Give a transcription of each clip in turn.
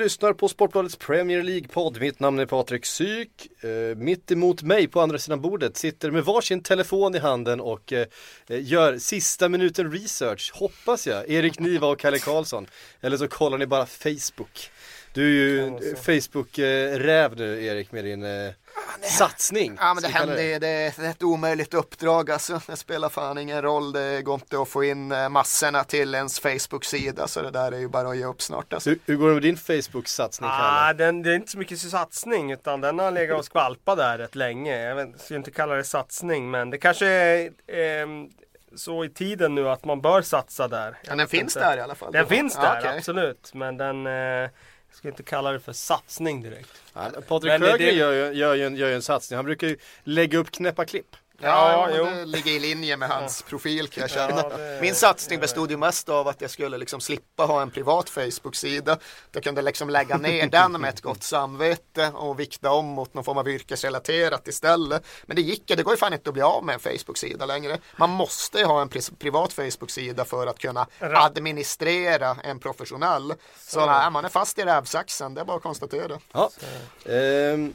Lyssnar på Sportbladets Premier League-podd. Mitt namn är Patrik Syk. Eh, mitt emot mig på andra sidan bordet sitter med varsin telefon i handen och eh, eh gör sista minuten research, hoppas jag. Erik Niva och Kalle Karlsson. Eller så kollar ni bara Facebook. Du är ju eh, Facebook-räv nu Erik med din eh, satsning. Ja men det händer, det är ett omöjligt uppdrag alltså. Det spelar fan ingen roll. Det går inte att få in eh, massorna till ens Facebook-sida så det där är ju bara att ge upp snart alltså. Hur, hur går det med din Facebook-satsning? Ah, den, det är inte så mycket satsning utan den har legat och skvalpat där rätt länge. Jag vet, skulle inte kalla det satsning men det kanske är ehm, så i tiden nu att man bör satsa där. Men den finns inte. där i alla fall. Den finns Ja, där okej. absolut men den eh, jag skulle inte kalla det för satsning direkt. Ja, Patrik Sjögren det- gör, ju- gör, ju en, gör ju en satsning. Han brukar ju lägga upp knäppa klipp. Ja, Ja, det ligger i linje med hans profil kan jag känna. Ja, det- Min satsning bestod ju mest av att jag skulle liksom slippa ha en privat Facebook-sida. Jag kunde liksom lägga ner den med ett gott samvete och vikta om mot någon form av yrkesrelaterat istället. Men det gick ju, det går ju fan inte att bli av med en Facebook-sida längre. Man måste ju ha en pri- privat Facebook-sida för att kunna administrera en professionell. Så nej, man är fast i rävsaxen, det är bara att konstatera. Ja. Ehm,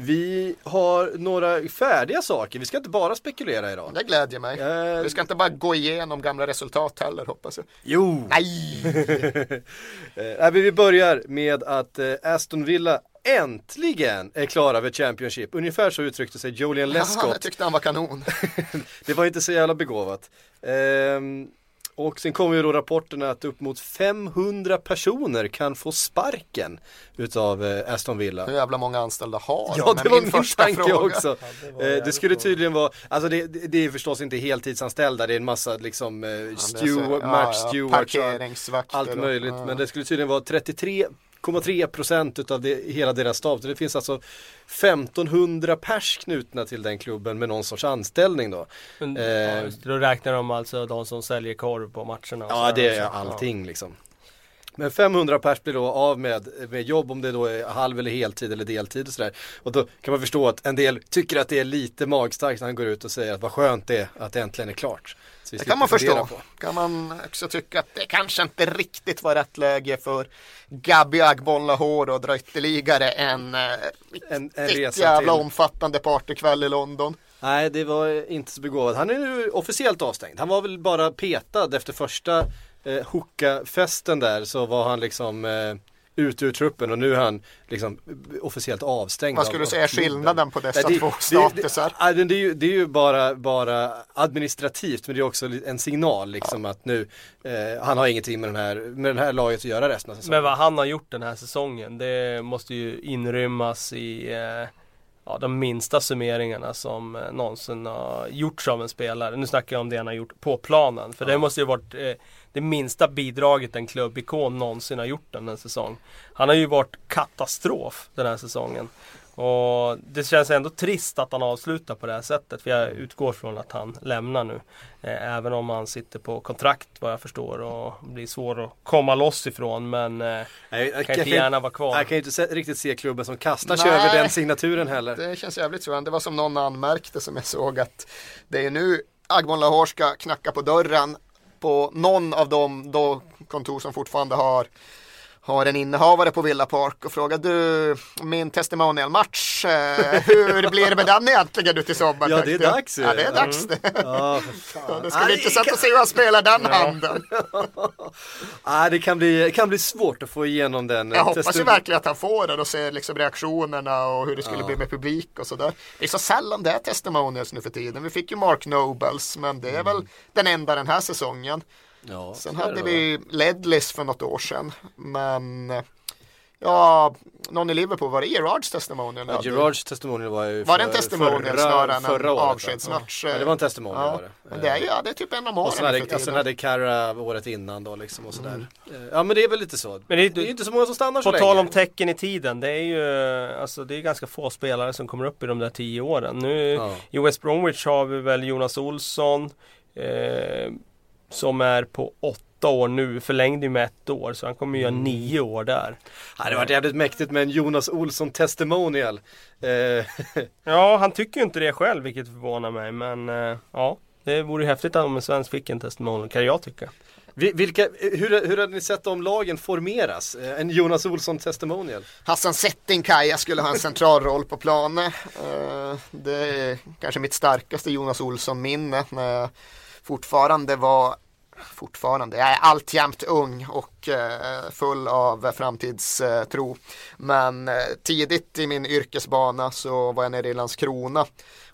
vi har några färdiga saker. Vi ska inte bara spekulera idag. Det glädjer mig. Eh, Vi ska inte bara gå igenom gamla resultat heller hoppas jag. Jo! Nej! Eh, vi börjar med att eh, Aston Villa äntligen är klara över Championship. Ungefär så uttryckte sig Julian Haha, jag Lescott. tyckte han var kanon. Det var inte så jävla begåvat. Ehm, och sen kommer ju då rapporterna att upp mot 500 personer kan få sparken utav eh, Aston Villa. Hur jävla många anställda har Ja, de? det var min första tanke fråga. också. det var Eh, det skulle tydligen vara, alltså det, det det är förstås inte heltidsanställda, det är en massa liksom eh, Ja, det steward, ja, match ja, Parkeringsvakter allt och- möjligt. ja. Men det skulle tydligen vara 33,3 procent utav det, hela deras stab. Så det finns alltså 1500 pers knutna till den klubben med någon sorts anställning då. Men, Eh, ja, just då räknar de alltså de som säljer korv på matcherna. Ja det är allting liksom. Men 500 pers blir då av med, med jobb om det då är halv eller heltid eller deltid och sådär. Och då kan man förstå att en del tycker att det är lite magstarkt när han går ut och säger att vad skönt det är att det äntligen är klart. Det kan man förstå. på. Kan man också tycka att det kanske inte riktigt var rätt läge för Gabi Agbollahor och dra ytterligare en, eh, En, en riktigt resa jävla till. omfattande partykväll i London. Nej det var inte så begåvat. Han är nu officiellt avstängd. Han var väl bara petad efter första eh, hookah-festen där så var han liksom eh, ute ur truppen och nu är han liksom officiellt avstängd. Vad skulle du säga är skillnaden på dessa Nej, det- två det- statusar? Det, ja, det, det, är ju, det är ju bara, bara administrativt men det är också en signal liksom att nu eh, han har ingenting med den, här, med den här laget att göra resten av säsongen. Men vad han har gjort den här säsongen det måste ju inrymmas i eh, ja, de minsta summeringarna som eh, någonsin har gjorts av en spelare. Nu snackar jag om det han har gjort på planen. För det måste ju varit eh, det minsta bidraget en klubbikon någonsin har gjort den här säsong. Han har ju varit katastrof den här säsongen. Och det känns ändå trist att han avslutar på det här sättet. För jag utgår från att han lämnar nu. Eh, även om han sitter på kontrakt vad jag förstår och blir svår att komma loss ifrån. Men eh, Nej, jag, jag, kan inte gärna vara kvar. Jag kan ju inte se, riktigt se klubben som kastar sig Nej. över den signaturen heller. Det känns jävligt jag. Det var som någon anmärkte som jag såg att det är nu Agbon Lahore ska knacka på dörren på någon av de då kontor som fortfarande har har en innehavare på Villa Park och frågar du min testimonial-match, eh, hur blir det med den egentligen nu till sommaren? Ja, det är dags ju. Ja, det är dags det. Ja, för fan. Det ska bli intressant att se hur han spelar den handen. Ah, det kan bli, kan bli svårt att få igenom den. Jag hoppas ju verkligen att han får den och ser liksom reaktionerna och hur det skulle bli med publik och sådär. Det är så sällan det är testimonials nu för tiden. Vi fick ju Mark Nobles, men det är väl den enda den här säsongen. Ja, Sen hade vi Ledlis för något år sedan, men Ja, någon i Liverpool, var det Gerards testimonial? Ja, Gerards testimonial var ju Var det en för- testimonial förra- snarare än förra en året, avskedsmatch? Ja, det var en testimonial Ja, var det. men det är ja, det är typ en om åren Och sen hade, för och sen tiden. hade Kara året innan då liksom och sådär. Mm. Eh, Ja men det är väl lite så. Men det är- det är inte så många som stannar så På tal länge. om tecken i tiden, det är ju alltså, det är ganska få spelare som kommer upp i de där tio åren. Nu Ja. i West Bromwich har vi väl Jonas Olsson eh, som är på åtta år nu, förlängde ju med ett år så han kommer ju göra nio år där. Ja, det hade varit jävligt mäktigt med en Jonas Olsson testimonial. Eh, Ja, han tycker ju inte det själv vilket förvånar mig men eh, ja. Det vore ju häftigt om en svensk fick en testimonial kan jag tycka. vi- vilka, hur, hur hade ni sett om lagen formeras? Eh, En Jonas Olsson testimonial? Hassan Settinkaja skulle ha en central roll på planen. Det är kanske mitt starkaste Jonas Olsson-minne när jag fortfarande var Fortfarande, jag är alltjämt ung och eh, full av framtidstro. Men eh, tidigt i min yrkesbana så var jag nere i Landskrona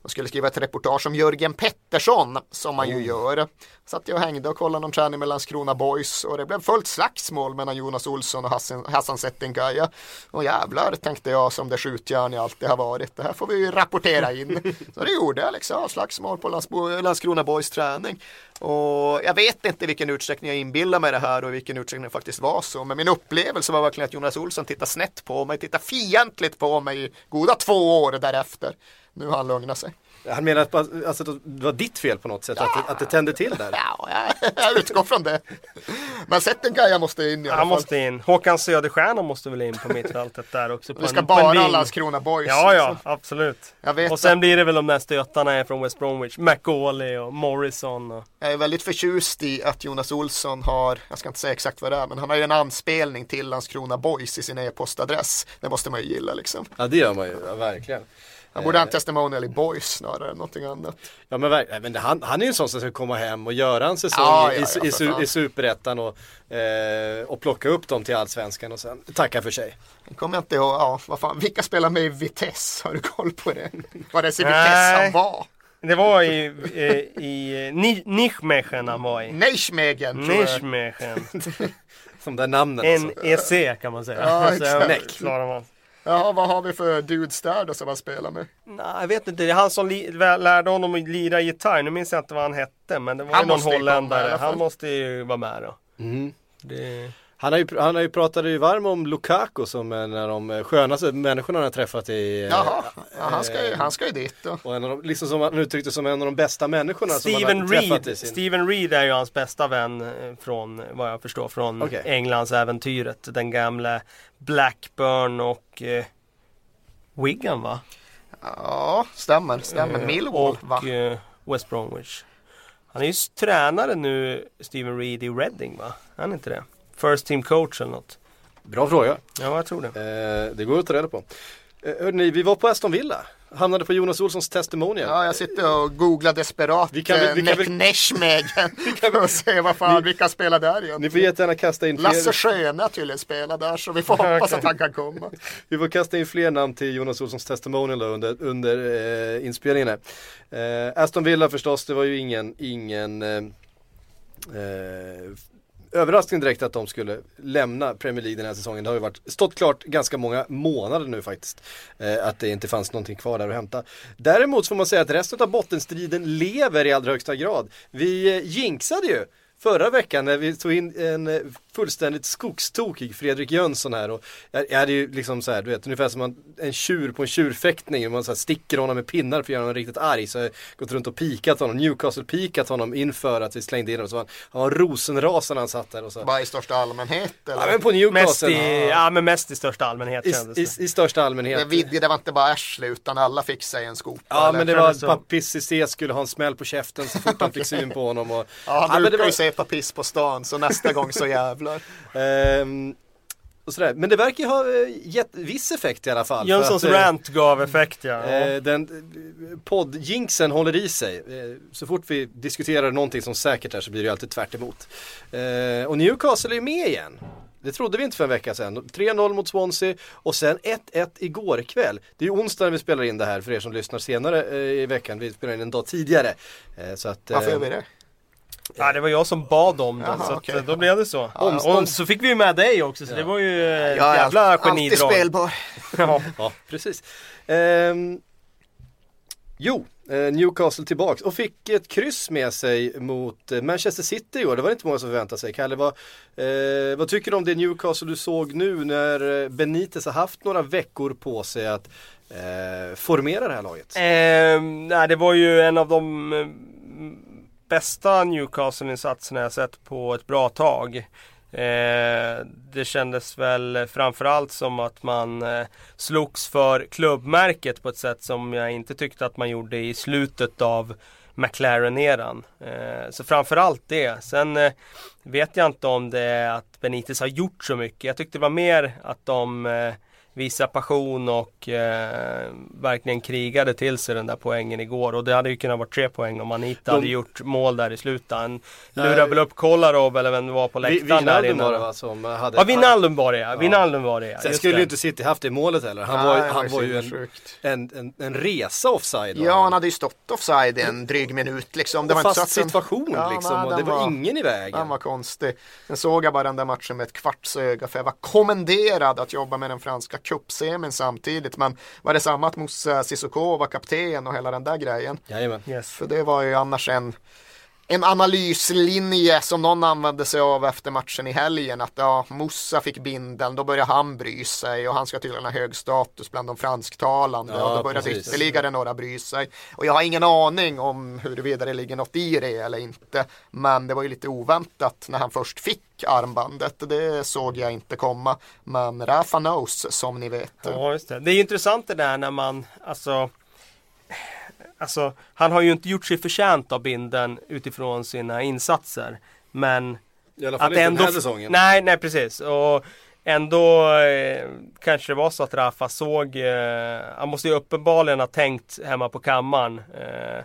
och skulle skriva ett reportage om Jörgen Pettersson som man ju gör. Satt jag och hängde och kollade någon träning med Landskrona Boys och det blev fullt slagsmål mellan Jonas Olsson och Hassan, Hassan Settinkaja. Och jävlar tänkte jag som det skjutjärn jag alltid har varit. Det här får vi ju rapportera in. Så det gjorde jag liksom, slagsmål på Landsbo- Landskrona Boys träning. Och jag vet inte i vilken utsträckning jag inbillar mig det här och i vilken utsträckning det faktiskt var så. Men min upplevelse var verkligen att Jonas Olsson tittade snett på mig, tittade fientligt på mig i goda två år därefter. Nu har han lugnat sig. Han menar att alltså, det var ditt fel på något sätt, att, det, att det tände till där. Ja, jag, jag utgår från det. Men Settinkaja måste in i alla Han fall. måste in. Håkan Söderstjärna måste väl in på mittfältet där också. På Vi ska en, bara ha Landskrona Boys. Ja, ja, liksom. absolut. Jag vet Och sen blir det väl de där stötarna är från West Bromwich. McAuley och Morrison och... Jag är väldigt förtjust i att Jonas Olsson har, jag ska inte säga exakt vad det är, men han har ju en anspelning till Landskrona Boys i sin e-postadress. Det måste man ju gilla liksom. Ja det gör man ju, ja, verkligen. Han borde ha en testimonial i Boys snarare än någonting annat. Ja men, men det- han, han är ju en sån som ska komma hem och göra en säsong Ja, i, ja, ja, i, i, i Superettan och, eh, och plocka upp dem till Allsvenskan och sen tacka för sig. Kommer jag inte ihåg, ja, vad fan, vilka spelar med i Vitesse? Har du koll på det? Var det i Vitesse han var? Det var i, i, i Ni- Nijmegen han var i. Jag. Nijmegen. De där namnen alltså. NEC kan man säga. Ja, Så exakt. man. Jaha, vad har vi för dudes där då som han spelar med? Nej, jag vet inte. Det är han som lärde honom att lira gitarr. Nu minns jag inte vad han hette. Men det var Han ju någon holländare. Han måste ju vara med då. Mm. Det... Han har ju, han har ju pratat ju varm om Lukaku som en av de eh, skönaste människorna han har träffat i eh, Jaha, ja, han, ska ju, han ska ju dit då. Och en av de, liksom som han uttryckte som en av de bästa människorna som Steven han har träffat i Reed. sin... Steven Reed är ju hans bästa vän eh, från vad jag förstår från Okej. Englands äventyret. Den gamla Blackburn och eh, Wigan va? Ja, stämmer, stämmer. Eh, Millwall va? och eh, West Bromwich. Han är ju tränare nu, Steven Reed i Reading va? Är han inte det? First team coach eller något. Bra fråga. Ja, jag tror det. Eh, det går att ta reda på. Eh, hörni, vi var på Aston Villa. Hamnade på Jonas Olssons testimonial. Ja, jag sitter och googlar desperat Vi kan väl- vi kan väl- Nekneshmegen och se vad fan, vilka spelar där Ni egentligen. får jättegärna kasta in Lasse fler, Sköne tydligen spelar där så vi får hoppas att han kan komma. vi får kasta in fler namn till Jonas Olssons testimonial då under, under eh, inspelningen här. Eh, Aston Villa förstås, det var ju ingen, ingen eh, eh, överraskning direkt att de skulle lämna Premier League den här säsongen. Det har ju varit, stått klart ganska många månader nu faktiskt. Eh, att det inte fanns någonting kvar där att hämta. Däremot får man säga att resten av bottenstriden lever i allra högsta grad. Vi eh, jinxade ju förra veckan när vi tog in en eh, fullständigt skogstokig Fredrik Jönsson här och jag, jag hade ju liksom så här, du vet ungefär som man, en tjur på en tjurfäktning, man så här sticker honom med pinnar för att göra honom riktigt arg så jag har gått runt och pikat honom, Newcastle-pikat honom inför att vi slängde in honom så han, han var rosenrasande han satt där och så. Bara i största allmänhet eller? Ja men på Mest Newcastle, i, ja men mest i största allmänhet i, kändes i, det. i största allmänhet. Det, vidde, det var inte bara Ashley utan alla fick sig en skopa. Ja eller? men det var så. Papis Cissé skulle ha en smäll på käften så fort han fick syn på honom och, Ja, han men brukar det var- ju se Papis på stan så nästa gång så jävlar. Ehm, och sådär. Men det verkar ju ha eh, gett viss effekt i alla fall. Jönssons att, eh, rant gav effekt ja. Eh, den eh, poddjinxen håller i sig. Eh, så fort vi diskuterar någonting som säkert är så blir det ju alltid tvärt emot. Eh, och Newcastle är ju med igen. Det trodde vi inte för en vecka sedan. 3-0 mot Swansea och sen 1-1 igår kväll. Det är ju onsdag när vi spelar in det här för er som lyssnar senare i veckan. Vi spelar in en dag tidigare. Så att, Varför gör vi det? Ja, det var jag som bad om det, Jaha, så okej. då blev det så. Om- och så fick vi ju med dig också, så det var ju ett Jag är jävla alltid genidrag. spelbar. Ja. Ja, precis. Ehm, jo, eh, Newcastle tillbaks och fick ett kryss med sig mot eh, Manchester City i år. Det var inte många som förväntade sig. Kalle, vad, eh, vad tycker du om det Newcastle du såg nu när eh, Benitez har haft några veckor på sig att eh, formera det här laget? Ehm, nej, det var ju en av de eh, bästa Newcastle-insatserna jag sett på ett bra tag. Eh, det kändes väl framförallt som att man eh, slogs för klubbmärket på ett sätt som jag inte tyckte att man gjorde i slutet av McLaren-eran. Eh, så framförallt det. Sen eh, vet jag inte om det är att Benitez har gjort så mycket. Jag tyckte det var mer att de eh, visade passion och eh, verkligen krigade till sig den där poängen igår. Och det hade ju kunnat vara tre poäng om man inte De- hade gjort mål där i slutet. Han lurade väl upp Kolarov eller vem det var på Vi- läktaren där inne. var det va som hade... Ja, Wijnaldum var det ja. Wijnaldum var det ja. Sen skulle ju inte City haft det målet heller. Han Nej, var, det han var var ju en, en, en, en resa offside. Ja, han hade ju stått offside en dryg minut liksom. Det och var inte fast så att den- situation Ja, liksom. nej, och det den var, ingen i vägen. Den var konstig. Sen såg jag bara den där matchen med ett kvarts öga för jag var kommenderad att jobba med den franska cupsemin samtidigt. Men var det samma att Moussa Sissoko var kapten och hela den där grejen? Jajamän. Yes. För det var ju annars en en analyslinje som någon använde sig av efter matchen i helgen att ja, Moussa fick bindeln, då började han bry sig och han ska tydligen ha hög status bland de fransktalande Ja, och då började precis. ytterligare några bry sig. Och jag har ingen aning om huruvida det ligger något i det eller inte, men det var ju lite oväntat när han först fick armbandet, det såg jag inte komma. Men Rafa knows som ni vet. Ja, just det. Det är intressant det där när man, alltså Alltså, han har ju inte gjort sig förtjänt av binden utifrån sina insatser. Men I alla fall att inte ändå... den här säsongen. Nej, nej precis. Och ändå eh, kanske det var så att Rafa såg, eh, han måste ju uppenbarligen ha tänkt hemma på kammaren. Eh,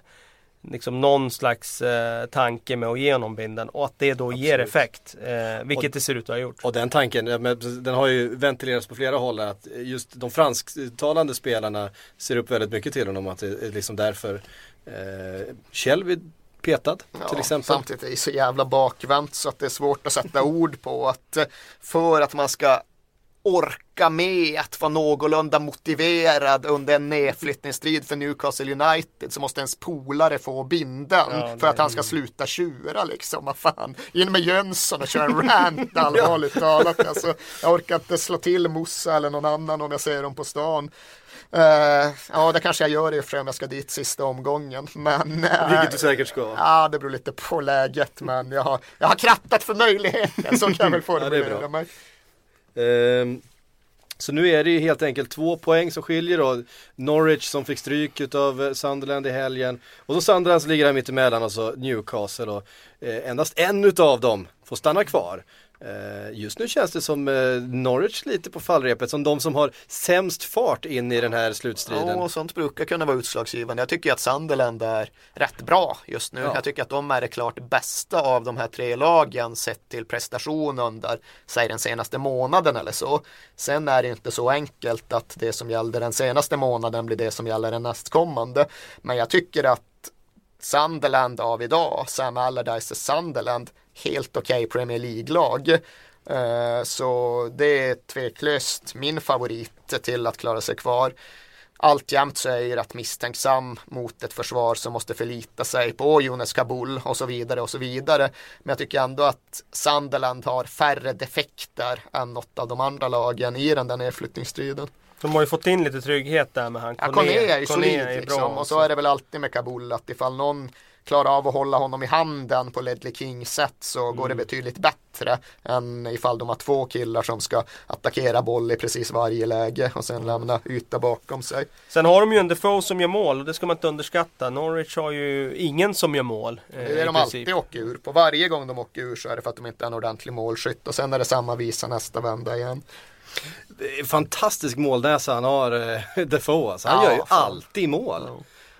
liksom någon slags eh, tanke med att ge honom binden och att det då ger Absolut. effekt. Eh, vilket Och- det ser ut att ha gjort. Och den tanken, ja, den har ju ventilerats på flera håll att just de fransktalande spelarna ser upp väldigt mycket till honom att det är liksom därför eh, Kjell är petad till exempel. Samtidigt är det så jävla bakvänt så att det är svårt att sätta ord på att eh, för att man ska orka med att vara någorlunda motiverad under en nedflyttningsstrid för Newcastle United så måste ens polare få binden Ja, för att han ska sluta tjura liksom. Vad fan, in med Jönsson och köra en rant allvarligt talat. Alltså, jag orkar inte slå till Mossa eller någon annan om jag ser dem på stan. Eh, ja, det kanske jag gör i om jag ska dit sista omgången. Men, eh, Vilket du säkert ska. Ja, det beror lite på läget, men jag har, jag har krattat för möjligheten, så kan jag väl formulera bra. mig. Ehm, så nu är det ju helt enkelt två poäng som skiljer då. Norwich som fick stryk av eh, Sunderland i helgen. Och så Sunderland som ligger här mittemellan och så Newcastle och eh, endast en utav dem får stanna kvar. Eh, just nu känns det som eh, Norwich lite på fallrepet, som de som har sämst fart in i den här slutstriden. Ja, och sånt brukar kunna vara utslagsgivande. Jag tycker att Sunderland är rätt bra just nu. Ja. Jag tycker att de är det klart bästa av de här tre lagen sett till prestation under, säg den senaste månaden eller så. Sen är det inte så enkelt att det som gällde den senaste månaden blir det som gäller den nästkommande. Men jag tycker att Sunderland av idag, Sam Allardyce Sunderland, helt okej Premier League-lag. Eh, Så det är tveklöst min favorit till att klara sig kvar. Alltjämt så är jag rätt misstänksam mot ett försvar som måste förlita sig på Jonas Kabul och så vidare och så vidare. Men jag tycker ändå att Sunderland har färre defekter än något av de andra lagen i den där nedflyttningsstriden. De har ju fått in lite trygghet där med han Ja, Kone är ju solid liksom. och så är det väl alltid med Kabul att ifall någon klarar av att hålla honom i handen på Ledley Kings sätt så går det Mm. betydligt bättre än ifall de har två killar som ska attackera boll i precis varje läge och sen lämna yta bakom sig. Sen har de ju en Defoe som gör mål och det ska man inte underskatta. Norwich har ju ingen som gör mål. eh, Det är de princip. alltid åker ur. På varje gång de åker ur så är det för att de inte är en ordentlig målskytt och sen är det samma visa nästa vända igen. Det är fantastisk målnäsa han har, eh, Defoe alltså. Han Ja, gör ju fan. alltid mål.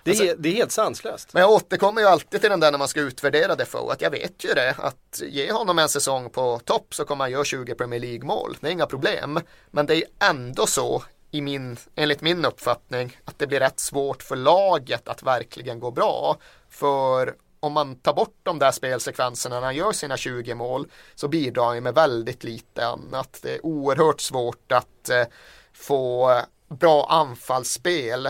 Det, Alltså- är, det är helt sanslöst. Men jag återkommer ju alltid till den där när man ska utvärdera Defoe, att jag vet ju det, att ge honom en säsong på topp så kommer han göra 20 Premier League-mål, det är inga problem. Men det är ju ändå så, i min, enligt min uppfattning, att det blir rätt svårt för laget att verkligen gå bra. För om man tar bort de där spelsekvenserna när han gör sina 20 mål så bidrar han med väldigt lite annat. Det är oerhört svårt att eh, få bra anfallsspel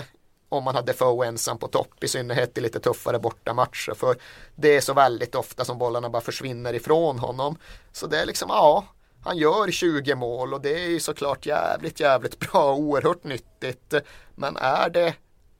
om man hade Foe ensam på topp, i synnerhet i lite tuffare bortamatcher. För det är så väldigt ofta som bollarna bara försvinner ifrån honom. Så det är liksom, ja, han gör 20 mål och det är ju såklart jävligt, jävligt bra, oerhört nyttigt. Men är det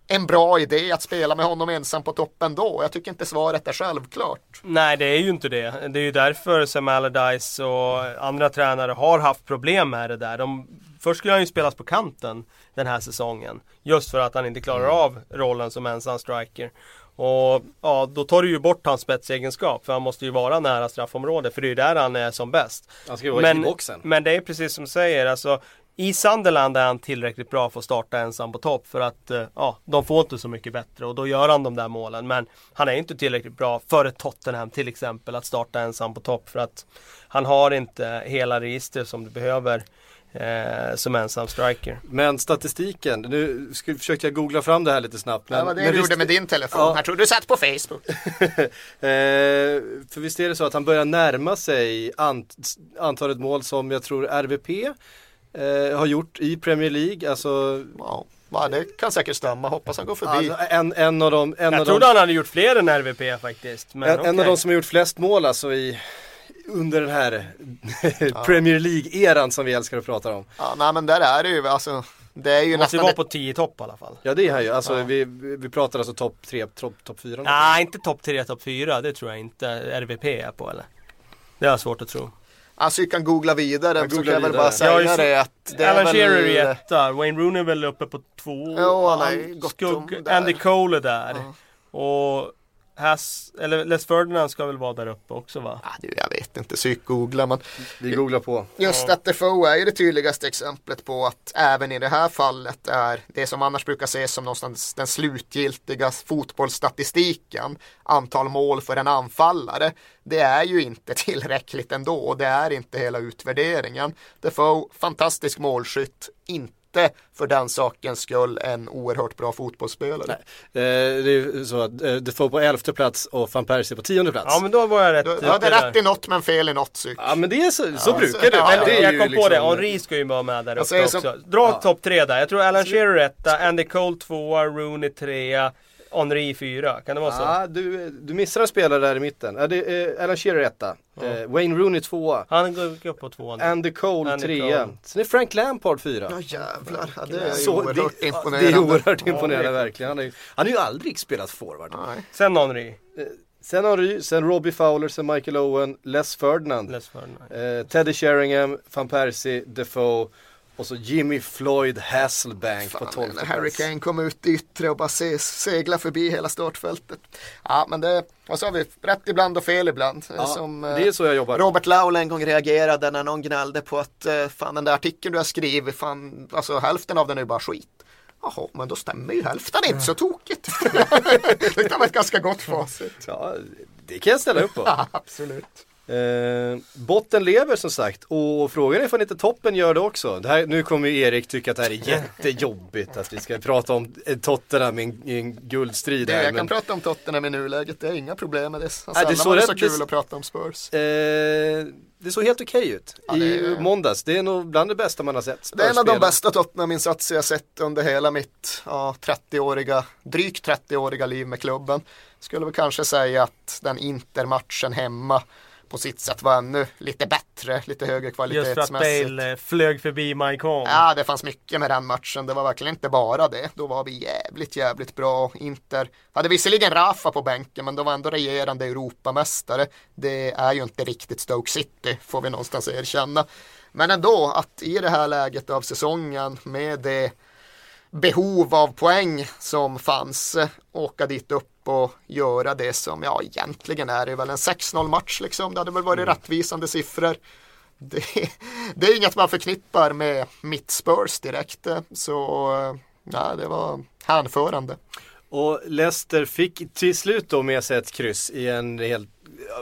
en bra idé att spela med honom ensam på toppen då? Jag tycker inte svaret är självklart. Nej, det är ju inte det. Det är ju därför Sam Allardyce och andra tränare har haft problem med det där. De, först skulle han ju spelas på kanten den här säsongen. Just för att han inte klarar av rollen som ensam striker. Och ja, då tar du ju bort hans spetsegenskap för han måste ju vara nära straffområdet för det är ju där han är som bäst. Han ska ju vara Men, i boxen. men det är precis som du säger, alltså i Sunderland är han tillräckligt bra för att starta ensam på topp för att eh, ja, de får inte så mycket bättre och då gör han de där målen. Men han är inte tillräckligt bra för ett Tottenham till exempel att starta ensam på topp för att han har inte hela registret som du behöver eh, som ensam striker. Men statistiken, nu skulle, försökte jag googla fram det här lite snabbt. Men, Det var det men du visst- gjorde med din telefon. Ja. Jag tror du satt på Facebook. eh, för visst är det så att han börjar närma sig ant, antalet mål som jag tror RVP eh, har gjort i Premier League. Alltså, Ja, va, det kan säkert stämma. Hoppas han går förbi. alltså en, en av dem, en Jag av trodde dem, han hade gjort fler än RVP faktiskt. Men en, en av de som har gjort flest mål alltså i under den här Premier League-eran som vi älskar att prata om. Ja, nej men där är det ju alltså. Det är ju Måste nästan vara ett, på 10 topp i alla fall. Ja det är han ju, alltså vi, vi pratar alltså topp 3, topp top 4. Nej, inte topp 3, topp 4. Det tror jag inte RVP är på eller? Det har jag svårt att tro. Alltså vi kan googla vidare. Jag så googlar kan jag väl bara säga Ja, det att det är Alan väl... Shearer är etta, Wayne Rooney är väl uppe på två. Jo, han har. Andy Cole är där. Och Hass, eller Les Ferdinand ska väl vara där uppe också va? Ah, du, jag vet inte, psykgoogla men Vi googlar på. just att Defoe är ju det tydligaste exemplet på att även i det här fallet är det som annars brukar ses som någonstans den slutgiltiga fotbollsstatistiken, antal mål för en anfallare, det är ju inte tillräckligt ändå och det är inte hela utvärderingen. Defoe, fantastisk målskytt, inte för den sakens skull en oerhört bra fotbollsspelare. Eh, det är ju så att eh, Defoe på elfte plats och van Persie på tionde plats. Ja men då var jag rätt Du hade rätt i något men fel i något psyk. Ja men det är så, så Ja, brukar så- det. ja, det är jag ju kom på liksom- det, Henri ska ju vara med där Jag uppe också. som- Dra ja. topp tre där. Jag tror Alan Shearer etta, Andy Cole tvåa, Rooney trea, Henri fyra. Kan det vara så? Ja, du, du missar en spelare där i mitten. Ja, det är Alan Shearer etta. Eh, Wayne Rooney tvåa. Han går upp på tvåan. Andy Cole Andy trea. Cole. Sen är Frank Lampard fyra. Ja jävlar, ja, det är Så- oerhört det, imponerande. Det är oerhört imponerande Ja, är- verkligen. Han har, ju, han har ju aldrig spelat forward. Nej. Sen Henri. Sen har du sen Robbie Fowler, sen Michael Owen, Les Ferdinand, Les Ferdinand. eh, Teddy Sheringham, Van Persie, Defoe och så Jimmy Floyd Hasselbank på Fan, när Harry plats. Kane kom ut i yttre och bara se, segla förbi hela startfältet. Ja men det, vad sa vi, rätt ibland och fel ibland. Ja, Som, eh, det är så jag jobbar. Robert Laul en gång reagerade när någon gnällde på att eh, fan den där artikeln du har skrivit, fan, alltså hälften av den är ju bara skit. Jaha, men då stämmer ju hälften inte så tokigt. det kan vara ett ganska gott facit. Ja, det kan jag ställa upp på. Ja, absolut. Eh, botten lever som sagt och frågan är ifall inte toppen gör det också. Det här, nu kommer ju Erik tycka att det här är jättejobbigt att vi ska prata om eh, Tottenham i en, i en guldstrid Det, här. jag men, kan prata om Tottenham i nuläget, det är inga problem med det. Alltså, Nej, det är sällan så var det så det- kul att prata om Spurs. eh, det såg helt okej ut Ja, i det är- måndags. Det är nog bland det bästa man har sett. Det är en av de bästa Tottenham-insatser jag sett under hela mitt ja, 30-åriga, drygt 30-åriga liv med klubben. Skulle väl kanske säga att den Inter-matchen hemma på sitt sätt var ännu lite bättre, lite högre Just för att kvalitetsmässigt. Bale eh, flög förbi Mike Holm. Ja, det fanns mycket med den matchen. Det var verkligen inte bara det. Då var vi jävligt, jävligt bra. Inter hade visserligen Rafa på bänken, men de var ändå regerande Europamästare. Det är ju inte riktigt Stoke City, får vi någonstans erkänna. Men ändå, att i det här läget av säsongen med det behov av poäng som fanns, åka dit upp och göra det som, ja egentligen är det väl en 6-0 match liksom. Det hade väl varit rättvisande siffror. Det, det är inget man förknippar med mitt Spurs direkt. Så ja, det var hänförande. Och Leicester fick till slut då med sig ett kryss i en helt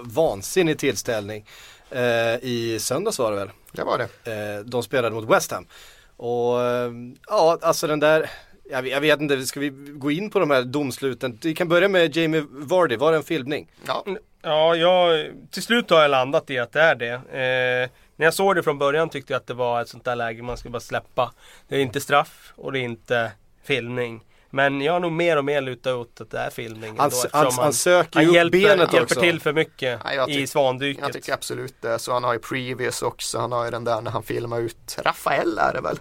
vansinnig tillställning. Eh, I söndags var det väl. Det var det. Eh, de spelade mot West Ham. Och eh, ja, alltså den där Jag, jag vet inte, ska vi gå in på de här domsluten? Vi kan börja med Jamie Vardy, var det en filmning? Ja, Ja, jag, till slut har jag landat i att det är det. Eh, när jag såg det från början tyckte jag att det var ett sånt där läge man ska bara släppa. Det är inte straff och det är inte filmning. Men jag har nog mer och mer lutat åt att det är filmning. Han, han, han, söker ju hjälper, benet hjälper också. till för mycket Ja, i svandyket. jag tycker absolut det. Så han har ju previous också. Han har ju den där när han filmar ut Rafael är det väl?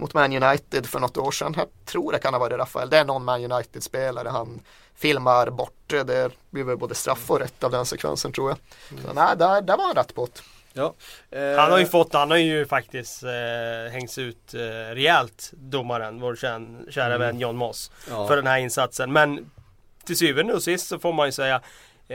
Mot Man United för något år sedan. Jag tror det kan ha varit Rafael. Det är någon Man United-spelare han filmar bort. Det blir väl både straff och rätt av den sekvensen tror jag. Så, nej, där, där var han rätt på det. Ja. Eh, Han har ju fått, han har ju faktiskt eh, hängts ut eh, rejält domaren, vår kära, kära vän John Moss. ja. För den här insatsen. Men till syvende och sist så får man ju säga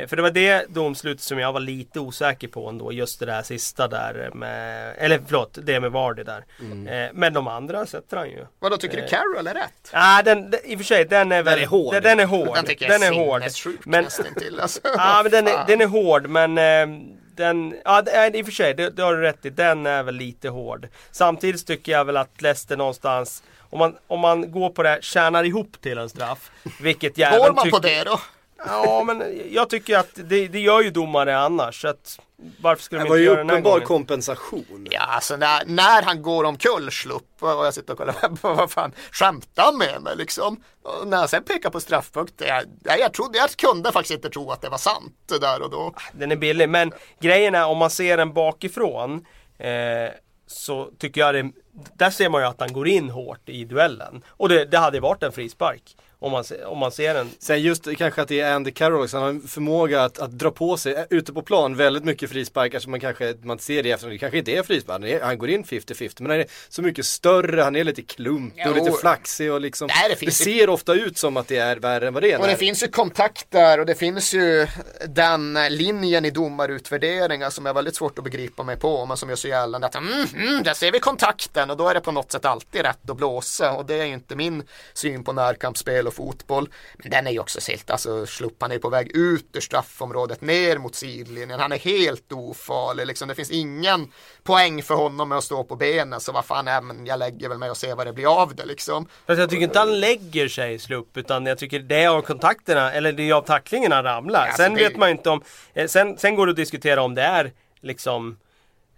för det var det domslutet som jag var lite osäker på ändå. Just det där sista där med, eller förlåt, det med Vardy där. Mm. Eh, men de andra sätter han ju. Vadå, tycker du Carroll är rätt? Ah, den, den, I och för sig, den är väl... är hård. Den, den är hård. Den tycker jag Den är är hård. Men, nästintill. Alltså, ja, men den, är, den är hård men eh, den, ja är, i och för sig, det, det har du rätt i. Den är väl lite hård. Samtidigt tycker jag väl att Leicester någonstans om man, om man går på det, tjänar ihop till en straff. Vilket jag Går man tycker... på det då? Ja men jag tycker att det, det gör ju domare annars. Så att, varför skulle Det de var inte ju göra den här uppenbar gången? kompensation. Ja, alltså när, när han går omkull slupp och jag sitter och kollar på vad fan skämtar med mig liksom. Och när han sen pekar på straffpunkter, jag, jag, jag, trodde, jag kunde faktiskt inte tro att det var sant det där och då. Den är billig. Men grejen är om man ser den bakifrån eh, så tycker jag det, där ser man ju att han går in hårt i duellen. Och det, det hade varit en frispark. Om man, om man ser den. Sen just kanske att det är Andy Carroll också, han har en förmåga att, att dra på sig, eh, ute på plan, väldigt mycket frisparkar som man kanske, man ser det efter, det kanske inte är frispark, han, går in 50-50 men han är så mycket större, han är lite klumpig och lite flaxig och liksom, Nej, det det, ser ofta ut som att det är värre än vad det är. Och det finns ju kontakt där och det finns ju den linjen i domarutvärderingar som är väldigt svårt att begripa mig på men som gör så gällande att mm, mm, där ser vi kontakten och då är det på något sätt alltid rätt att blåsa och det är ju inte min syn på närkampsspel och fotboll. Men den är ju också silt, alltså Slupp han är på väg ut ur straffområdet ner mot sidlinjen, han är helt ofarlig liksom. Det finns ingen poäng för honom med att stå på benen så vad fan är men jag lägger väl mig och ser vad det blir av det liksom. Fast jag tycker inte han lägger sig slupp utan jag tycker det är av kontakterna eller det är av tacklingen han ramlar. Alltså, sen det- vet man inte om, eh, sen, sen går det att diskutera om det är liksom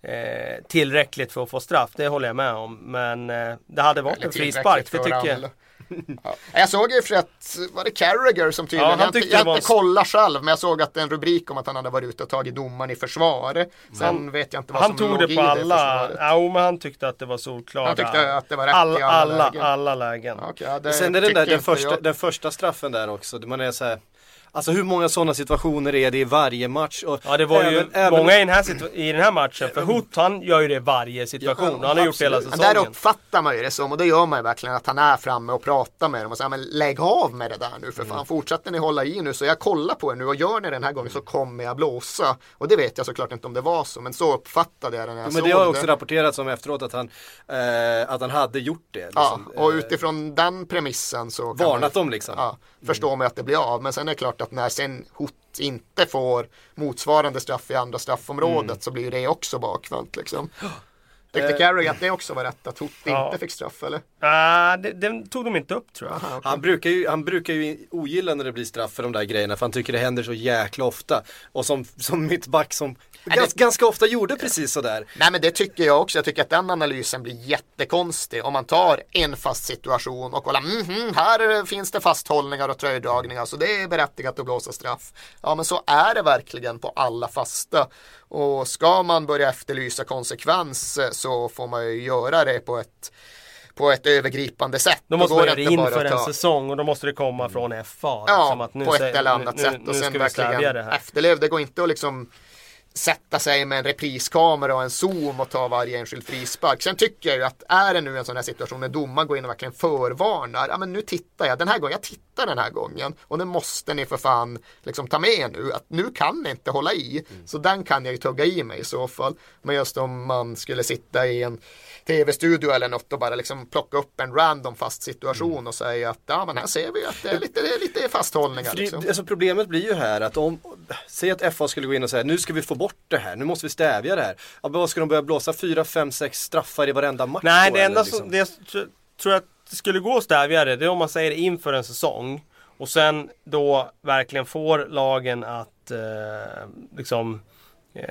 eh, tillräckligt för att få straff. Det håller jag med om. Men eh, det hade varit en frispark, det tycker jag. Ja. Jag såg ju för att, var det Carragher som tydligen, Ja, han jag jag var inte kollat själv, men jag såg att en rubrik om att han hade varit ute och tagit domaren i försvar. Sen vet jag inte vad Han som tog låg det i på alla, försvaret. ja, men han tyckte att det var solklara. Han tyckte att det var rätt alla, i alla alla, lägen. alla lägen. Det Sen är den där, den första, jag. den första straffen där också, man är så här, Alltså hur många sådana situationer är det i varje match? Och Ja det var ju även- även- många i den, här situ- i den här matchen. För Hoot han gör ju det i varje situation. Ja, han har gjort det hela absolut. Men där säsongen. uppfattar man ju det som och det gör man ju verkligen att han är framme och pratar med dem och säger men lägg av med det där nu för fan fortsätter ni hålla i nu så jag kollar på er nu och gör ni den här gången så kommer jag blåsa och det vet jag såklart inte om det var så men så uppfattade jag det när jag Ja, men det har också det. rapporterats om efteråt att han, eh, att han hade gjort det. Ja, liksom. och Eh, utifrån den premissen så Varnat man, dem liksom. Ja, förstår man att det blir av. Men sen är det klart att när sen Hot inte får motsvarande straff i andra straffområdet Mm. så blir det också bakvänt liksom. Tyckte Eh. Carey att det också var rätt att Hot Ja. inte fick straff eller? Ah, det, den tog de inte upp tror jag. Aha, okej. Han brukar, ju, han brukar ju ogilla när det blir straff för de där grejerna för han tycker det händer så jäkla ofta. Och som, som mittback som gans, ganska ofta gjorde precis sådär. Nej men det tycker jag också. Jag tycker att den analysen blir jättekonstig om man tar en fast situation och kollar mhm, här finns det fasthållningar och tröjdragningar så det är berättigat att blåsa straff. Ja men så är det verkligen på alla fasta. Och ska man börja efterlysa konsekvens eh, så får man ju göra det på ett på ett övergripande sätt. Då måste man göra det inför en ta- säsong och då måste det komma från FA. Ja, liksom att nu på ett eller annat nu, sätt. Nu, Och sen verkligen det här. efterlev. Det går inte att liksom sätta sig med en repriskamera och en zoom och ta varje enskild frispark. Sen tycker jag ju att är det nu en sån här situation när domaren går in och verkligen förvarnar. Ja men nu tittar jag den här gången. Jag tittar den här gången. Och det måste ni för fan liksom ta med nu. Att nu kan ni inte hålla i. Så den kan jag ju tugga i mig i så fall. Men just om man skulle sitta i en tv-studio eller något och bara liksom plocka upp en random fast situation och säga att ja men här ser vi att det är lite, det är lite fasthållningar. Det, Liksom. alltså problemet blir ju här att om, säg att FA skulle gå in och säga nu ska vi få bort det här, nu måste vi stävja det här. Ja, men vad ska de börja blåsa 4, 5, 6 straffar i varenda match Nej, det enda eller som, liksom? det tror jag det skulle gå att stävja det, det är om man säger det inför en säsong. Och sen då verkligen får lagen att eh, liksom eh,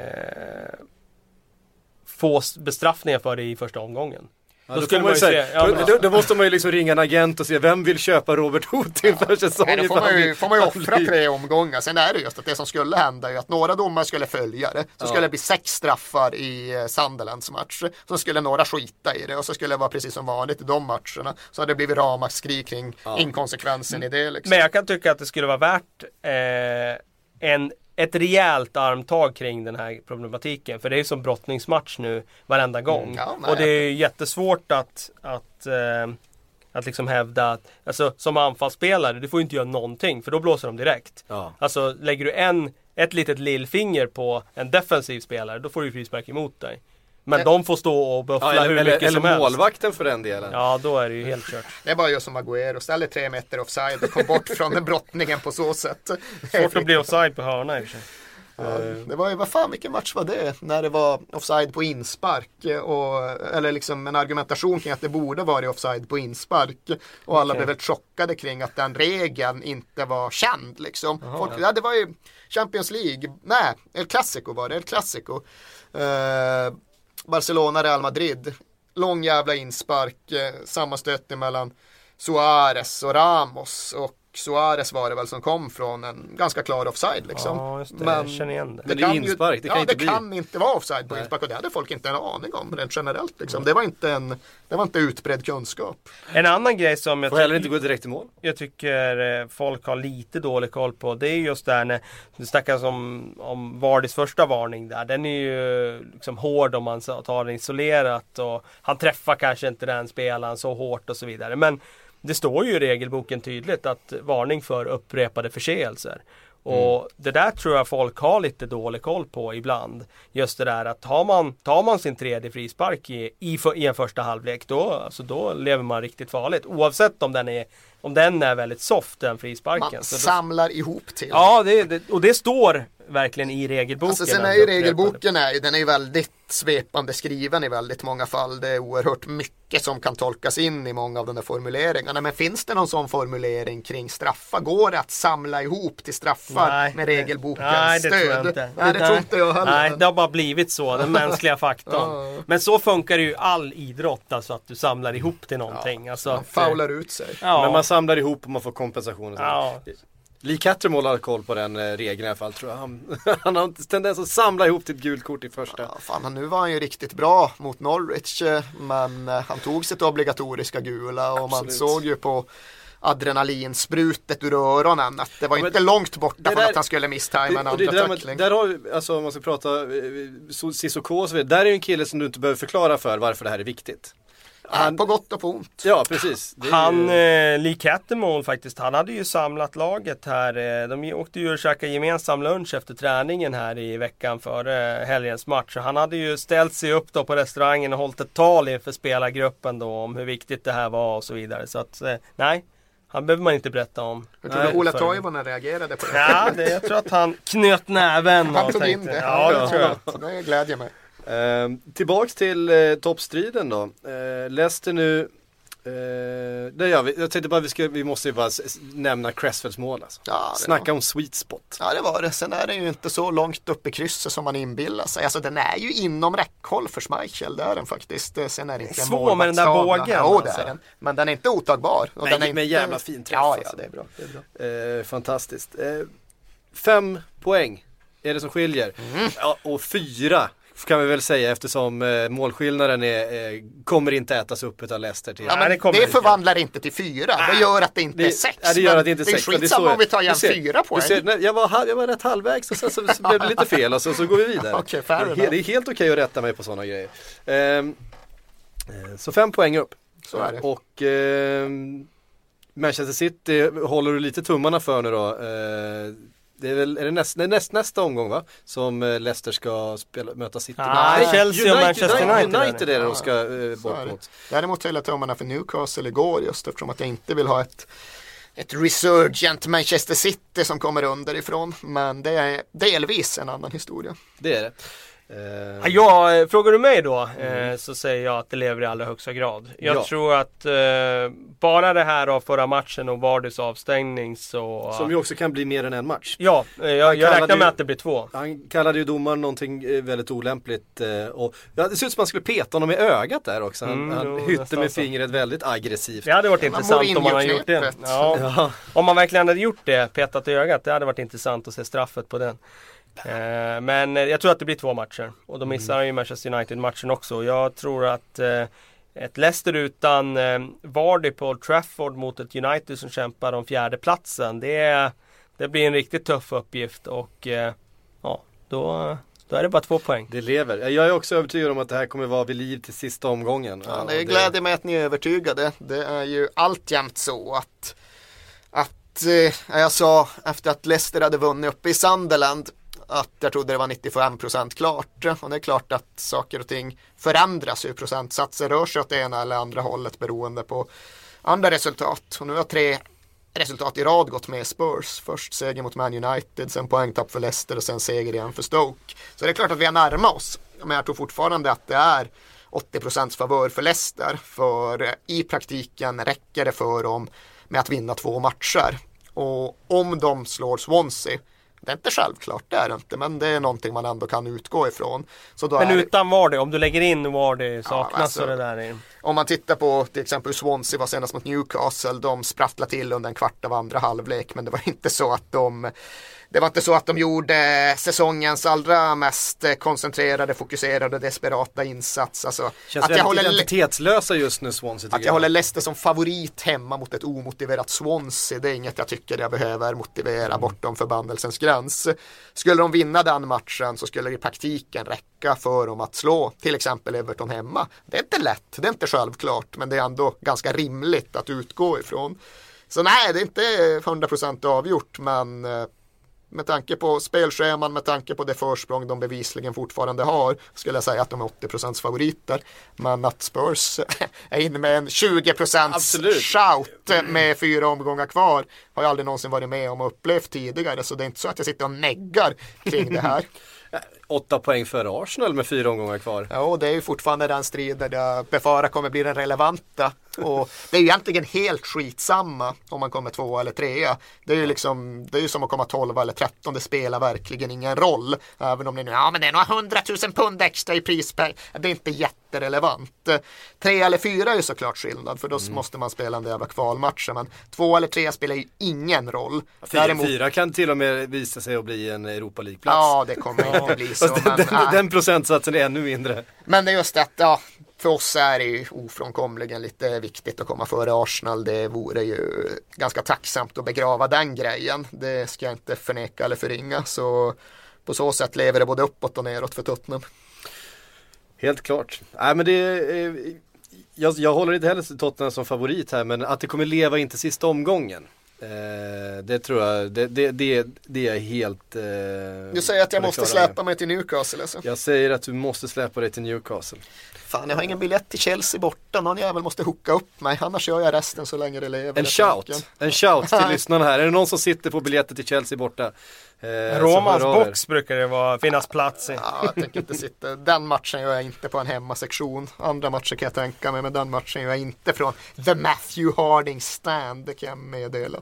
få bestraffningar för det i första omgången. Ja, Då då, skulle man ju säga, ja, då, då, då måste man ju liksom ringa en agent och se vem vill köpa Robert Hoth inför säsongen. Nej, då får man, ju, får man ju offra tre omgångar. Sen är det just att det som skulle hända är att några domare skulle följa det. Så skulle det bli sex straffar i eh, Sunderlands match. Så skulle några skita i det och så skulle det vara precis som vanligt i de matcherna. Så hade det blivit ramaskri kring inkonsekvensen i det. Liksom. Men jag kan tycka att det skulle vara värt eh, en, ett rejält armtag kring den här problematiken. För det är ju som brottningsmatch nu varenda gång. Mm, ja, nej. och det är ju jättesvårt att, att, eh, att liksom hävda att, alltså som anfallsspelare, du får ju inte göra någonting för då blåser de direkt. Ja. Alltså lägger du en, ett litet lillfinger på en defensiv spelare, då får du frispark emot dig. Men Ja. de får stå och buffla Ja, eller hur eller, mycket eller som helst. målvakten för den delen. Ja, då är det ju helt kört. Det är bara just som Agüero, ställer tre meter offside och kom bort från den brottningen på så sätt. Svårt att bli offside på hörna i och för sig. Ja, det var ju, vad fan vilken match var det? När det var offside på inspark och, eller liksom en argumentation kring att det borde varit offside på inspark. Och alla Okej. blev väldigt chockade kring att den regeln inte var känd liksom. Folk, ja, det var ju Champions League, nej, El Clasico var det, El Clasico. Eh, Barcelona, Real Madrid. Lång jävla inspark, eh, sammanstötning mellan Suarez och Ramos. Och Suarez var det väl som kom från en ganska klar offside liksom. Ja, just det. Igen det. Men det är inspark, det kan ja, inte det bli. kan inte vara offside på Nej. inspark och det hade folk inte en aning om rent generellt. Liksom. Det, var inte en, det var inte utbredd kunskap. En annan grej som jag, Får heller inte gå direkt i mål. jag tycker eh, folk har lite dålig koll på. Det är just där när det snackas om, om Vardis första varning där. Den är ju liksom hård om man tar den isolerat och han träffar kanske inte den spelaren så hårt och så vidare. Men det står ju i regelboken tydligt att varning för upprepade förseelser. Och det där tror jag folk har lite dålig koll på ibland. Just det där att tar man, tar man sin tredje frispark i, i, för, i en första halvlek då, alltså då lever man riktigt farligt. Oavsett om den är, om den är väldigt soft den frisparken. Man Så då, samlar ihop till. ja, det, det, och det står verkligen i regelboken. Alltså, sen är ju regelboken är den är ju väldigt svepande skriven i väldigt många fall. Det är oerhört mycket som kan tolkas in i många av de där formuleringarna. Men finns det någon sån formulering kring straffar? Går det att samla ihop till straffar Nej, med regelbokens Nej, det stöd? tror jag inte. Nej, det tror inte jag heller. Nej, det har bara blivit så, den mänskliga faktorn. Ja. Men så funkar ju all idrott, alltså att du samlar ihop till någonting. Alltså Man faular ut sig. Ja. Men man samlar ihop och man får kompensation. Och. Ja. Lee Cattermole har koll på den eh, regeln i alla fall tror jag. Han, han har en tendens att samla ihop till ett gult kort i första. Ja, fan, nu var han ju riktigt bra mot Norwich eh, men eh, han tog sitt obligatoriska gula och man Absolut. såg ju på adrenalinsprutet ur öronen att det var Ja, inte långt borta det från där- att han skulle misstajma en andra där, man, tackling. där har vi, alltså om man ska prata so- Sissoko och så vidare, där är ju en kille som du inte behöver förklara för varför det här är viktigt. Ja, på gott och på ont. Ja, precis. Det Han, ju, eh, Lee Cattermole faktiskt, han hade ju samlat laget här. Eh, de åkte ju och käkade gemensam lunch efter träningen här i veckan före helgens match. Så han hade ju ställt sig upp då på restaurangen och hållit ett tal inför spelargruppen då om hur viktigt det här var och så vidare. Så att, eh, nej, han behöver man inte berätta om. Hur tror Nej, du Ola Toivonen reagerade på det? Ja, det, jag tror att han knöt näven Han och tog in tänkte, det. Ja, det tror jag. jag. Det glädjer mig. Eh, tillbaks till eh, toppstriden då. Eh, Leicester nu Eh, det gör vi. Jag tänkte bara vi, ska, vi måste ju bara nämna Cressfelds mål alltså. Ja, det Snacka var- om sweet spot. Ja det var det. Sen är den ju inte så långt upp i krysset som man inbillar sig. Alltså den är ju inom räckhåll för Schmeichel. Det är den faktiskt. Eh, Sen är det inte Svår med den där bågen, Jo det alltså. är den. Men den är inte otagbar. Och Men- den är men inte... jävla fin träff, Ja, alltså. ja det är bra. Det är bra. Eh, fantastiskt. Eh, fem poäng är det som skiljer. Mm. Ja, och fyra kan vi väl säga eftersom eh, målskillnaden är, eh, kommer inte ätas upp utav Leicester till. Ja, det det, förvandlar inte till fyra. Det gör att det inte Det, är sex. ja, det gör att det inte är sex. Det är skitsamma om vi tar igen ser- fyra poäng. Du ser, nej, jag, var, jag var rätt halvvägs och sen så, så blev det lite fel och så, så går vi vidare. Fair det, är, det är helt okej att rätta mig på sådana grejer. Ehm, eh, så fem poäng upp. Så är det. Och ehm, Manchester City håller du lite tummarna för nu då. Det är väl är det näst, nej, näst, nästa omgång va? Som eh, Leicester ska spela, möta City. Ah, Nej, Chelsea och Manchester United. United är det de ska eh, bort mot. Däremot höll jag tummarna för Newcastle igår just eftersom att jag inte vill ha ett ett resurgent Manchester City som kommer underifrån. Men det är delvis en annan historia. Det är det. Eh, Ja, eh, frågar du mig då Mm. eh, så säger jag att det lever i allra högsta grad. Jag Ja. tror att eh, bara det här av förra matchen och Vardys avstängning så... Som ju också kan bli mer än en match. Ja, eh, jag, jag räknar med ju- att det blir två. Han kallade ju domaren någonting eh, väldigt olämpligt eh, och ja, det ser ut som att han skulle peta honom i ögat där också. Han, Mm, han jo, hytte med så. fingret väldigt aggressivt. Det hade varit Ja, intressant om man hade gjort det. Ja. Om man verkligen hade gjort det, petat i ögat, det hade varit intressant att se straffet på den. Eh, men eh, jag tror att det blir två matcher. Och då missar han ju Manchester United-matchen också. Jag tror att eh, ett Leicester utan eh, Vardy på Old Trafford mot ett United som kämpar om fjärde platsen det, det blir en riktigt tuff uppgift och eh, ja, då, då är det bara två poäng. Det lever. Jag är också övertygad om att det här kommer vara vid liv till sista omgången. Ja, det gläder mig att ni är övertygade. Det är ju alltjämt så att, att eh, jag sa efter att Leicester hade vunnit uppe i Sunderland att jag trodde det var 95% klart. Och det är klart att saker och ting förändras hur procentsatser rör sig åt det ena eller andra hållet beroende på andra resultat. Och nu har tre resultat i rad gått med Spurs. Först seger mot Man United, sen poängtapp för Leicester och sen seger igen för Stoke. Så det är klart att vi har närmat oss. Men jag tror fortfarande att det är 80% favör för Leicester. För eh, i praktiken räcker det för dem med att vinna två matcher. Och om de slår Swansea, det är inte självklart, det är det inte, men det är någonting man ändå kan utgå ifrån. Men utan Vardy, om du lägger in Vardy saknas alltså- så det där är... om man tittar på till exempel hur Swansea var senast mot Newcastle. De sprattlade till under en kvart av andra halvlek. Men det var inte så att de det var inte så att de gjorde säsongens allra mest koncentrerade, fokuserade, desperata insats. Alltså, Känns att, jag håller, identitetslösa just nu Swansea att jag håller Leicester som favorit hemma mot ett omotiverat Swansea. Det är inget jag tycker jag behöver motivera bortom förbannelsens gräns. Skulle de vinna den matchen så skulle det i praktiken räcka för dem att slå till exempel Everton hemma. Det är inte lätt, det är inte självklart, men det är ändå ganska rimligt att utgå ifrån. Så nej, det är inte 100% avgjort, men eh, med tanke på spelscheman, med tanke på det försprång de bevisligen fortfarande har, skulle jag säga att de är 80% favoriter. Men att Spurs är inne med en 20% Absolut. shout med fyra omgångar kvar har jag aldrig någonsin varit med om och upplevt tidigare. Så det är inte så att jag sitter och neggar kring det här. Åtta poäng före Arsenal med fyra omgångar kvar. Ja, och det är ju fortfarande den striden jag befarar kommer bli den relevanta. Och det är ju egentligen helt skitsamma om man kommer tvåa eller trea. Det är ju liksom, det är ju som att komma 12 eller 13, det spelar verkligen ingen roll. Även om ni nu, ja men det är några hundratusen pund extra i prispeng. Det är inte jätterelevant. Tre eller fyra är ju såklart skillnad, för då måste man spela en jävla kvalmatcher. Men två eller tre spelar ju ingen roll. Fyra, Däremot- fyra kan till och med visa sig att bli en Europa League-plats. Ja, det kommer inte bli så. Men, den, den, äh. den procentsatsen är ännu mindre. Men det är just att, ja, för oss är det ju ofrånkomligen lite viktigt att komma före Arsenal. Det vore ju ganska tacksamt att begrava den grejen. Det ska jag inte förneka eller förringa. Så på så sätt lever det både uppåt och neråt för Tottenham. Helt klart. Nej men det är, jag, jag håller inte heller Tottenham som favorit här men att det kommer leva inte sista omgången. Eh, det tror jag, det, det, det, det är helt... Eh, Du säger att jag måste släpa mig till Newcastle alltså. Jag säger att du måste släppa dig till Newcastle. Fan, jag har ingen biljett till Chelsea borta. Någon jävel måste hooka upp mig. Annars gör jag resten så länge det lever. En shout, en shout till lyssnarna här. Är det någon som sitter på biljetter till Chelsea borta? Eh, er. box brukar det vara, finnas plats i. Ja, jag tänker inte sitta. Den matchen gör jag inte på en hemmasektion. Andra matcher kan jag tänka mig, men den matchen gör jag inte från The Matthew Harding Stand. Det kan jag meddela.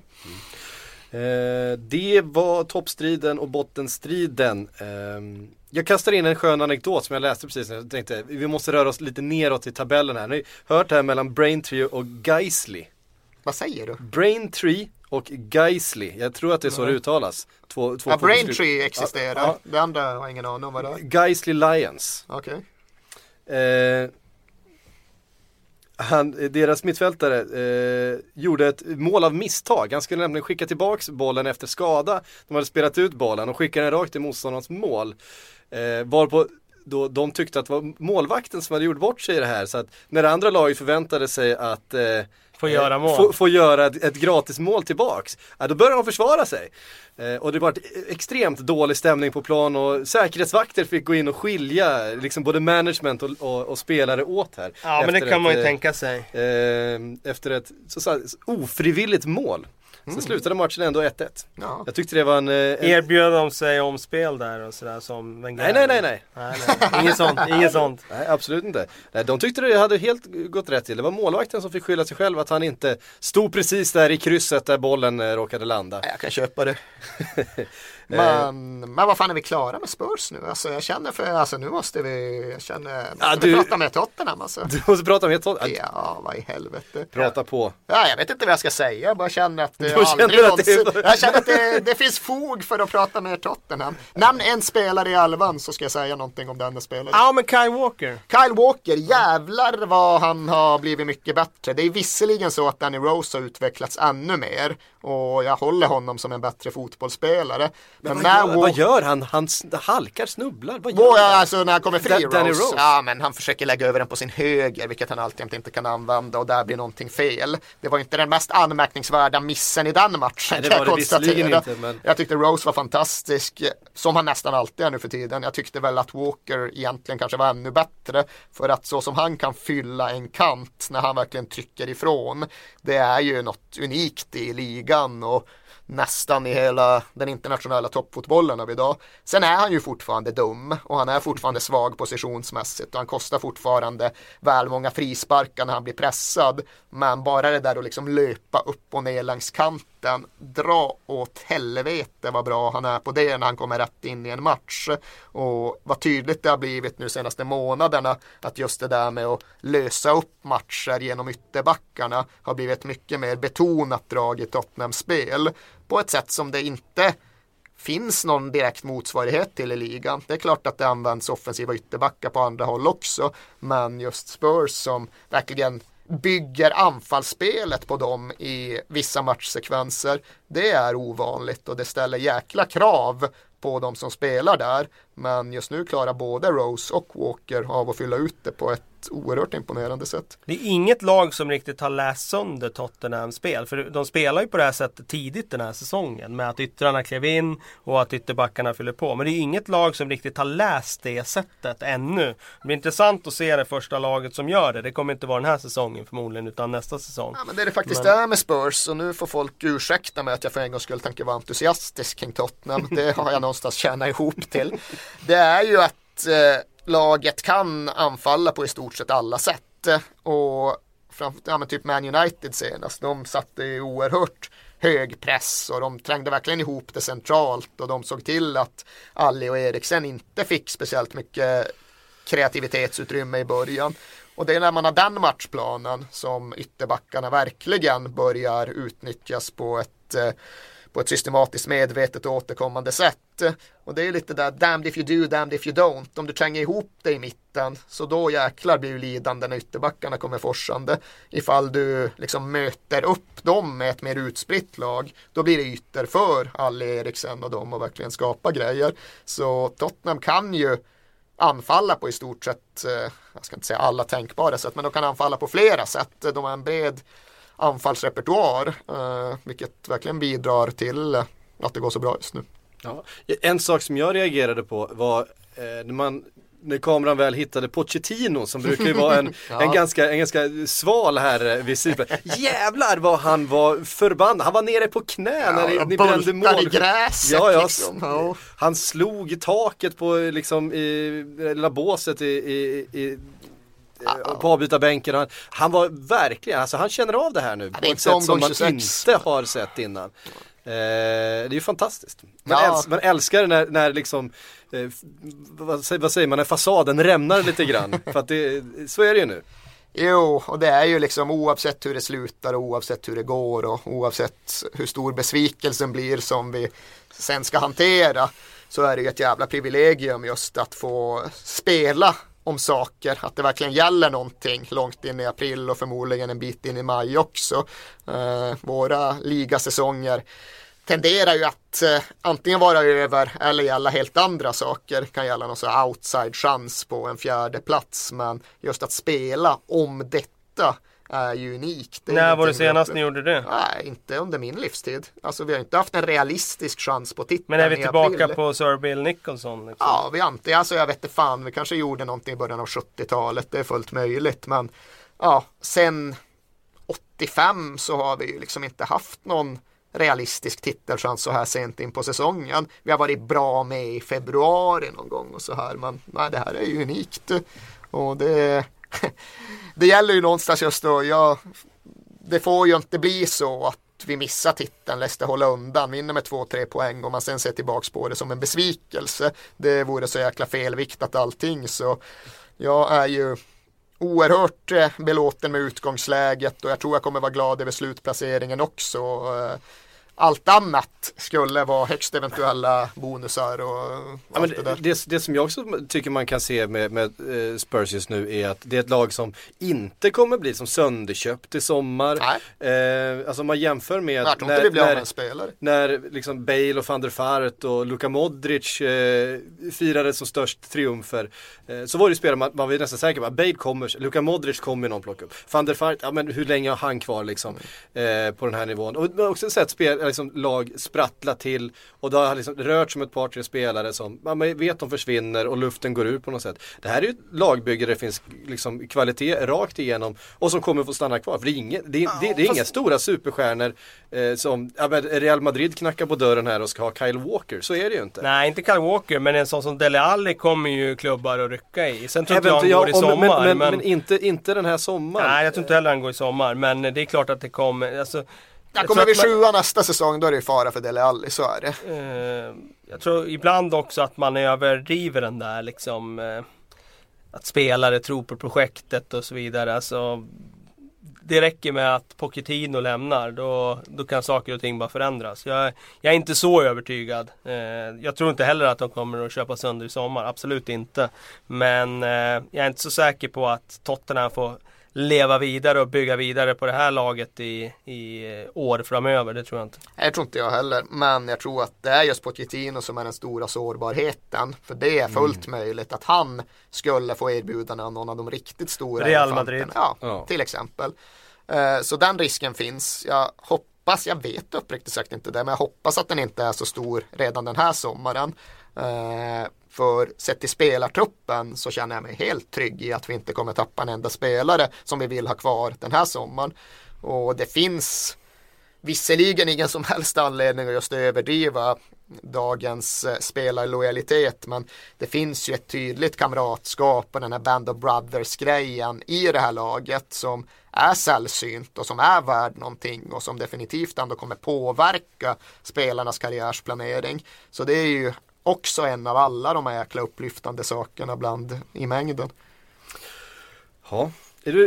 Eh, det var toppstriden och bottenstriden. Eh, jag kastar in en skön anekdot som jag läste precis. Jag tänkte vi måste röra oss lite neråt i tabellen här. Ni har hört det här mellan Braintree och Geisley. Vad säger du? Braintree och Geisley. Jag tror att det är så det uttalas. Två, två Ja, Braintree existerar. Ja, Det andra har jag ingen aning om vad det är. Geisley Lions. Okej. Eh, han, deras mittfältare eh, gjorde ett mål av misstag. Han skulle nämligen skicka tillbaks bollen efter skada. De hade spelat ut bollen och skickade den rakt i motståndarens mål. Eh, varpå då de tyckte att det var målvakten som hade gjort bort sig i det här. Så att när det andra laget förväntade sig att eh, Få göra eh, mål. Få, få göra ett, ett gratis mål tillbaks. Ja, då började de försvara sig. Eh, och det var extremt dålig stämning på plan och säkerhetsvakter fick gå in och skilja liksom både management och, och, och spelare åt här. Ja men det kan man ett, ju eh, tänka sig. Eh, efter ett så, så här, ofrivilligt mål. Sen slutade matchen ändå 1-1. Ja. Jag tyckte det var en... eh, en Erbjöd de sig omspel där och sådär som Wenger? nej, nej, nej, nej. nej, nej. Inget sånt, inget sånt. Nej, absolut inte. Nej, de tyckte det hade helt gått rätt till. Det var målvakten som fick skylla sig själv att han inte stod precis där i krysset där bollen eh, råkade landa. Jag kan köpa det. men, men vad fan är vi klara med Spurs nu? Alltså jag känner för, alltså nu måste vi, jag känner, måste du- vi prata med Tottenham alltså. Du måste prata med ett Ja, vad i helvete. Prata på. Ja, jag vet inte vad jag ska säga, jag bara känner att det Du känner aldrig att det någonsin, jag känner att det, det finns fog för att prata med Tottenham. Namn en spelare i elvan så ska jag säga någonting om denna spelare. Ja men Kyle Walker. Kyle Walker, jävlar vad han har blivit mycket bättre. Det är visserligen så att Danny Rose har utvecklats ännu mer och jag håller honom som en bättre fotbollsspelare. Men, Vad gör, vad gör han? Han halkar, snubblar. Vad gör han? alltså när han kommer fri Da- Danny Rose. Rose. Ja men han försöker lägga över den på sin höger vilket han alltid inte kan använda och där blir någonting fel. Det var inte den mest anmärkningsvärda missen i den matchen Nej, det var jag det visserligen inte, men- Jag tyckte Rose var fantastisk som han nästan alltid är nu för tiden. Jag tyckte väl att Walker egentligen kanske var ännu bättre för att så som han kan fylla en kant när han verkligen trycker ifrån det är ju något unikt i ligan och nästan i hela den internationella toppfotbollen av idag. Sen är han ju fortfarande dum och han är fortfarande svag positionsmässigt och han kostar fortfarande väl många frisparkar när han blir pressad. Men bara det där att liksom löpa upp och ner längs kanten, dra åt helvete vad bra han är på det när han kommer rätt in i en match. Och vad tydligt det har blivit nu senaste månaderna att just det där med att lösa upp matcher genom ytterbackarna har blivit mycket mer betonat drag i Tottenhams spel på ett sätt som det inte finns någon direkt motsvarighet till i ligan. Det är klart att det används offensiva ytterbackar på andra håll också, men just Spurs som verkligen bygger anfallsspelet på dem i vissa matchsekvenser. Det är ovanligt och det ställer jäkla krav på de som spelar där. Men just nu klarar både Rose och Walker av att fylla ut det på ett oerhört imponerande sätt. Det är inget lag som riktigt har läst sönder Tottenhams spel. För de spelar ju på det här sättet tidigt den här säsongen. Med att yttrarna klev in och att ytterbackarna fyller på. Men det är inget lag som riktigt har läst det sättet ännu. Det blir intressant att se det första laget som gör det. Det kommer inte vara den här säsongen förmodligen utan nästa säsong. Ja, men det är det faktiskt Men- är med Spurs och nu får folk ursäkta mig att jag för en gångs skull tänker vara entusiastisk kring Tottenham. Det har jag någonstans tjänat ihop till. Det är ju att eh, laget kan anfalla på i stort sett alla sätt. Och framför, ja, men typ Man United senast, de satte ju oerhört hög press och de trängde verkligen ihop det centralt och de såg till att Alli och Eriksen inte fick speciellt mycket kreativitetsutrymme i början. Och det är när man har den matchplanen som ytterbackarna verkligen börjar utnyttjas på ett, eh, på ett systematiskt medvetet och återkommande sätt. Och det är lite där damned if you do, damned if you don't. Om du tränger ihop det i mitten så då jäklar blir du lidande när ytterbackarna kommer forsande. Ifall du liksom möter upp dem med ett mer utspritt lag då blir det ytter för Ali Eriksen och dem och verkligen skapa grejer. Så Tottenham kan ju anfalla på i stort sett, eh, jag ska inte säga alla tänkbara sätt, men de kan anfalla på flera sätt. De har en bred anfallsrepertoar, eh, vilket verkligen bidrar till eh, att det går så bra just nu. Ja. En sak som jag reagerade på var eh, när man när kameran väl hittade Pochettino som brukar ju vara en, Ja. en, ganska, en ganska sval här vid sidplan. Jävlar vad han var förbannad. Han var nere på knä när ni, ni brände bultar i mål. gräset Ja, ja. liksom. Ja. Han slog i taket på liksom i lilla båset i, i, i eh, på avbytarbänken. Han, han var verkligen, alltså han känner av det här nu det på ett sätt som man 26. inte har sett innan. Eh, det är ju fantastiskt. Man, Ja. äls- man älskar när, när liksom, eh, vad, säger, vad säger man, när fasaden rämnar lite grann. För att det, så är det ju nu. Jo, och det är ju liksom oavsett hur det slutar och oavsett hur det går och oavsett hur stor besvikelsen blir som vi sen ska hantera så är det ju ett jävla privilegium just att få spela om saker, att det verkligen gäller någonting långt in i april och förmodligen en bit in i maj också. Eh, våra ligasäsonger tenderar ju att eh, antingen vara över eller gälla helt andra saker. Det kan gälla någon sån här outside chans på en fjärde plats men just att spela om detta är ju unikt. Det är När var det senast ni gjorde det? Nej, inte under min livstid. Alltså vi har inte haft en realistisk chans på titeln Men är vi tillbaka april. på Sir Bill Nicholson? Liksom? Ja, vi antingen, alltså jag vet inte fan, vi kanske gjorde någonting i början av 70-talet, det är fullt möjligt, men ja, sen 85 så har vi ju liksom inte haft någon realistisk titelchans så här sent in på säsongen. Vi har varit bra med i februari någon gång och så här. Men nej, det här är ju unikt. Och det, det gäller ju någonstans just då. Jag, det får ju inte bli så att vi missar titeln, Leicester håller undan, vinner med 2-3 poäng och man sen ser tillbaks på det som en besvikelse. Det vore så jäkla felviktat allting så jag är ju oerhört eh, belåten med utgångsläget och jag tror jag kommer vara glad över slutplaceringen också. Eh, allt annat skulle vara högst eventuella bonusar och ja, allt det där. Det, det som jag också tycker man kan se med, med eh, Spurs just nu är att det är ett lag som inte kommer bli som sönderköpt i sommar. Eh, alltså man jämför med med en spelare. när liksom Bale och van der Fart och Luka Modric eh, firade som störst triumfer. Eh, så var det spelare man, man var nästan säker på att Bale kommer, Luka Modric kommer någon plocka upp. Van der Fart, ja men hur länge har han kvar liksom eh, på den här nivån? Och man har också sett spel, liksom, lag sprattla till och det har liksom rört som ett par tre spelare som man vet de försvinner och luften går ur på något sätt. Det här är ju ett lagbygge där det finns liksom kvalitet rakt igenom och som kommer få stanna kvar. För det är, inga, det, är, det, det är inga stora superstjärnor eh, som, ja, Real Madrid knackar på dörren här och ska ha Kyle Walker, så är det ju inte. Nej, inte Kyle Walker, men en sån som Dele Alli kommer ju klubbar att rycka i. Sen tror inte jag han går i sommar. men, men, men, men, inte, inte den här sommaren. Nej, jag tror inte heller han går i sommar. Men det är klart att det kommer. Alltså, jag kommer vi att man- sjua nästa säsong då är det ju fara för Dele Alli, så är det. Eh, jag tror ibland också att man överdriver den där liksom eh, Att spelare tror på projektet och så vidare. Alltså, det räcker med att Pochettino lämnar då, då kan saker och ting bara förändras. Jag, jag är inte så övertygad. Eh, jag tror inte heller att de kommer att köpa sönder i sommar, absolut inte. Men eh, jag är inte så säker på att Tottenham får leva vidare och bygga vidare på det här laget i, i eh, år framöver. Det tror jag inte. Jag tror inte jag heller, men jag tror att det är just Pochettino som är den stora sårbarheten. För det är fullt möjligt att han skulle få erbjudanden av någon av de riktigt stora Real elefanterna. Madrid. Ja, Ja. till exempel. Eh, Så den risken finns. Jag hoppas, jag vet uppriktigt sagt inte det, men jag hoppas att den inte är så stor redan den här sommaren. För sett till spelartruppen så känner jag mig helt trygg i att vi inte kommer tappa en enda spelare som vi vill ha kvar den här sommaren. Och det finns visserligen ingen som helst anledning att just överdriva dagens eh, spelarlojalitet men det finns ju ett tydligt kamratskap och den här Band of Brothers grejen i det här laget som är sällsynt och som är värd någonting och som definitivt ändå kommer påverka spelarnas karriärsplanering. Så det är ju också en av alla de här jäkla upplyftande sakerna bland i mängden. Ja. Är du,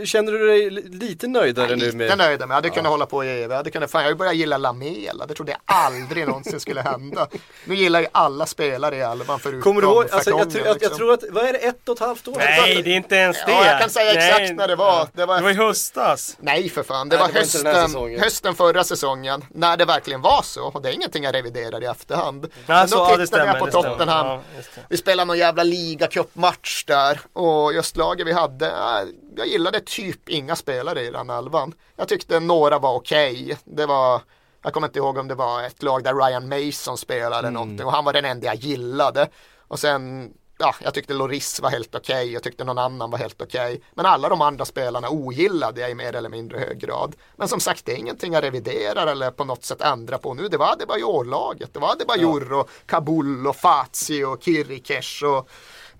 eh, känner du dig li- lite nöjdare Nej, nu lite med? nöjd med. Jag hade kunnat hålla på i evigt. Jag hade kunnat, fan, jag började gilla Lamela. Det trodde jag aldrig någonsin skulle hända. Nu gillar ju alla spelare i elvan förutom Kommer du ihåg? Alltså, jag, tror- jag, jag liksom. tror att, vad är det, ett och ett halvt år? Nej, det är inte ens det. Ja, jag kan säga exakt Nej. när det var. Det var Det var i höstas. Nej för fan, det Nej, var, det var hösten, hösten förra säsongen när det verkligen var så och det är ingenting jag reviderar i efterhand. Men Alltså, då ja, tittade jag stämmer, på det stämmer. Tottenham, Ja, vi spelade någon jävla ligacupmatch där och just laget vi hade, äh, jag gillade typ inga spelare i den elvan. Jag tyckte några var okej, det var jag kommer inte ihåg om det var ett lag där Ryan Mason spelade eller någonting och han var den enda jag gillade. Och sen ja, jag tyckte Loris var helt okej, jag tyckte någon annan var helt okej. Men alla de andra spelarna ogillade jag i mer eller mindre hög grad. Men som sagt, det är ingenting jag reviderar eller på något sätt ändrar på nu. Det var det var ju årlaget. Det var det var Jur och Kabul och Fazi och Kirikesh och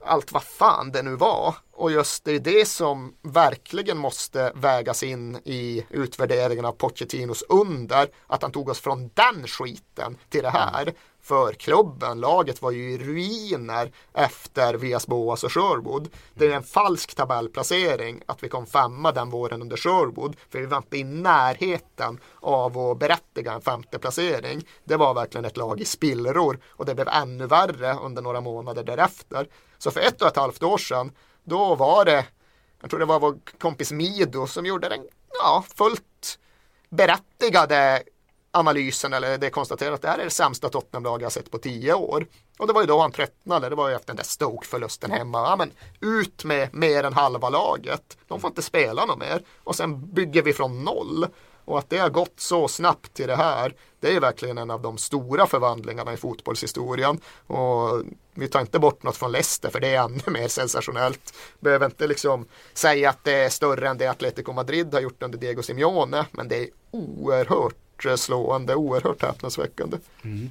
allt vad fan det nu var. Och just det är det som verkligen måste vägas in i utvärderingen av Pochettinos under. Att han tog oss från den skiten till det här. För klubben, laget var ju i ruiner efter Vias Boas och Sherwood. Det är en falsk tabellplacering att vi kom femma den våren under Sherwood. För vi var inte i närheten av att berättiga en femte placering. Det var verkligen ett lag i spillror och det blev ännu värre under några månader därefter. Så för ett och ett halvt år sedan, då var det, jag tror det var vår kompis Mido som gjorde den, ja, fullt berättigade analysen eller det konstaterat att det här är det sämsta Tottenham-lag jag sett på tio år. Och det var ju då han tröttnade, det var ju efter den där Stoke-förlusten hemma. Ja, men ut med mer än halva laget. De får inte spela något mer. Och sen bygger vi från noll. Och att det har gått så snabbt till det här, det är verkligen en av de stora förvandlingarna i fotbollshistorien. Och vi tar inte bort något från Leicester för det är ännu mer sensationellt. Behöver inte liksom säga att det är större än det Atletico Madrid har gjort under Diego Simeone, men det är oerhört slående, oerhört häpnadsväckande. Mm.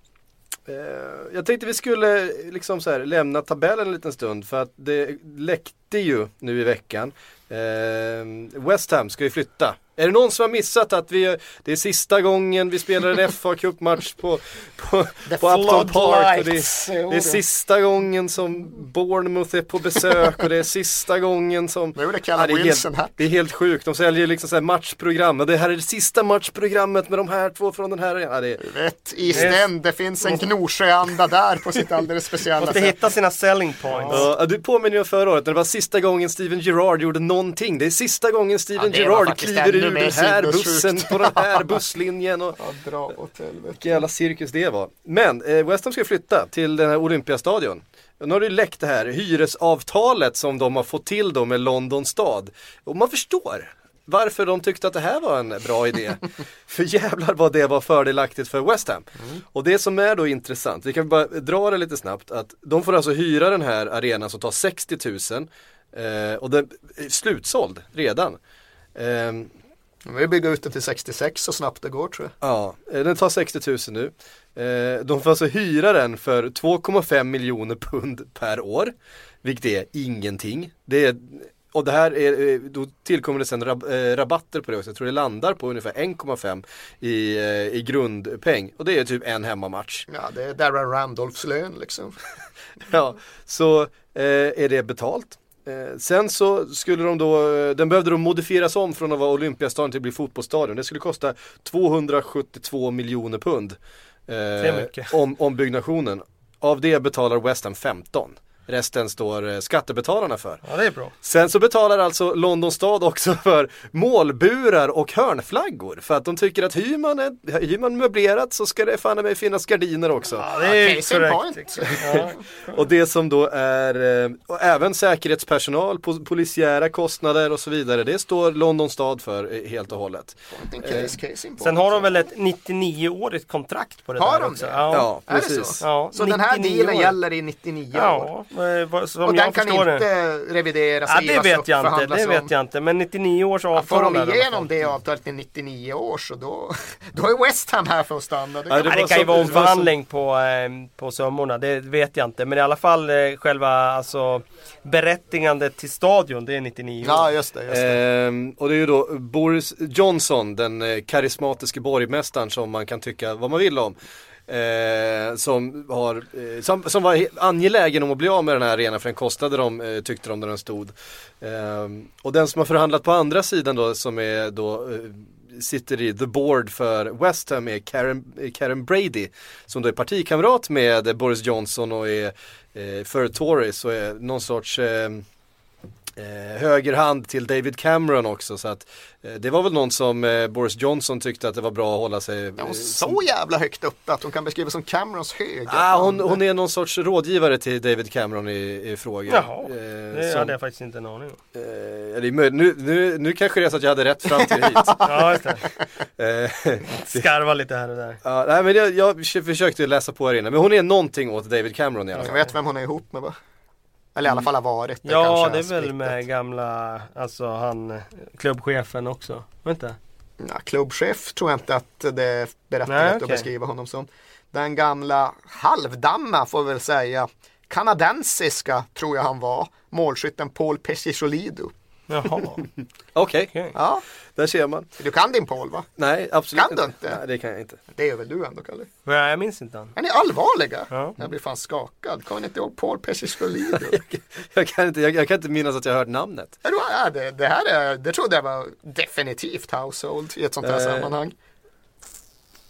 Eh, jag tänkte vi skulle liksom så här, lämna tabellen en liten stund för att det läckte ju nu i veckan. Eh, West Ham ska ju flytta. Är det någon som har missat att vi, det är sista gången vi spelar en fa Cup-match på, på, på Upton Park och det, är- det är sista gången som Bournemouth är på besök och det är sista gången som Nu är det Callum det, är Wilson helt, här. det är helt sjukt, de säljer liksom så här matchprogram och det här är det sista matchprogrammet med de här två från den här ja, det är, Vet, East End, det finns en Gnosjöanda där på sitt alldeles speciella Måste sätt. hitta sina selling points. Ja, du påminner ju om förra året när det var sista gången Steven Gerrard gjorde någonting. Det är sista gången Steven var Gerrard kliver ännu ur den här bussen på den här busslinjen. Och, Ja, dra åt helvete. vilken jävla cirkus det var. Men eh, West Ham ska flytta till den här Olympiastadion. Nu har det läckt det här hyresavtalet som de har fått till då med London stad. Och man förstår varför de tyckte att det här var en bra idé. för jävlar vad det var fördelaktigt för West Ham. Och det som är då intressant, vi kan bara dra det lite snabbt, att de får alltså hyra den här arenan som tar 60 000 eh, och den är slutsåld redan. Vi bygger ut det till 66 så snabbt det går tror jag. Ja, eh, den tar 60 000 nu. Eh, De får alltså hyra den för 2,5 miljoner pund per år. Vilket är ingenting. Det är, och det här är, eh, då tillkommer det sen rab, rabatter på det också. Jag tror det landar på ungefär 1,5 i, i grundpeng. Och det är typ en hemmamatch. Ja, det är Darren Randolphs lön liksom. Ja, så är det betalt. Eh, sen så skulle de då, eh, den behövde då modifieras om från att vara Olympiastadion till att bli fotbollsstadion. Det skulle kosta 272 miljoner pund. Eh, om, ombyggnationen. Av det betalar West Ham 15. Resten står eh, skattebetalarna för. Ja det är bra. Sen så betalar alltså London stad också för målburar och hörnflaggor. För att de tycker att hyr man, ett, hyr man möblerat så ska det fan mig finnas gardiner också. Ja det är in korrekt. point. Ja. Och det som då är, eh, och även säkerhetspersonal, po- polisiära kostnader och så vidare. Det står London stad för eh, helt och hållet. Case, case. Sen har de väl ett 99-årigt kontrakt på det Har där de också. det? Ja. Ja, Är det precis. så? Ja, Så den här 99 dealen år. gäller i 99 år? Ja, eh, som Och jag den kan förstår det. inte revideras, Ja det vet upp, jag inte, det om. vet jag inte. Men 99 års Ja, avtal får de igenom det avtalet i 99 år så då, då är West Ham här för att stanna. Det Ja, kan det Ja, det kan ju vara omförhandling på, eh, på summorna, det vet jag inte. Men i alla fall eh, själva alltså, berättigandet till stadion, det är 99 år. Ja, just det. Just det. Ehm, och det är ju då Boris Johnson, den karismatiske borgmästaren som man kan tycka vad man vill om. Eh, som, har, eh, som, som var angelägen om att bli av med den här arenan för den kostade dem, eh, tyckte de när den stod. Eh, och den som har förhandlat på andra sidan då som är då eh, sitter i the board för West Ham är Karen, eh, Karen Brady som då är partikamrat med Boris Johnson och är eh, för Tories och är någon sorts eh, eh, eh, högerhand till David Cameron också så att eh, det var väl någon som eh, Boris Johnson tyckte att det var bra att hålla sig Är hon eh, så jävla högt uppe att hon kan beskrivas som Camerons höger? Ah, hon, hon är någon sorts rådgivare till David Cameron i, i frågor. Jaha, Eh, det som- hade jag faktiskt inte en aning om. eh, nu, nu, nu kanske det är så att jag hade rätt fram till hit. Ja, just det. Eh, Skarva lite här och där. ja, nej, men jag, jag försökte läsa på här inne, men hon är någonting åt David Cameron i alla Jag fall. vet vem hon är ihop med va? Eller i alla fall har varit. Ja, kanske det är väl med gamla, alltså han, klubbchefen också. Vänta. Ja, klubbchef tror jag inte att det är berättigat Nej, att okej. beskriva honom som. Den gamla halvdamma får vi väl säga. Kanadensiska tror jag han var. Målskytten Paul Pescisolido. Jaha. Okej. Ja, där ser man. du kan din Paul va? Nej, absolut Kan du inte? Nej, det kan jag inte. Det är väl du ändå Kalle? Nej, jag minns inte han. Är ni allvarliga? Ja. Jag blir fan skakad. Kommer ni inte ihåg Paul Pescisolido? Jag kan inte, jag, jag kan inte minnas att jag har hört namnet. Ja, då är det, det här är, det trodde jag var definitivt household i ett sånt här Eh, sammanhang.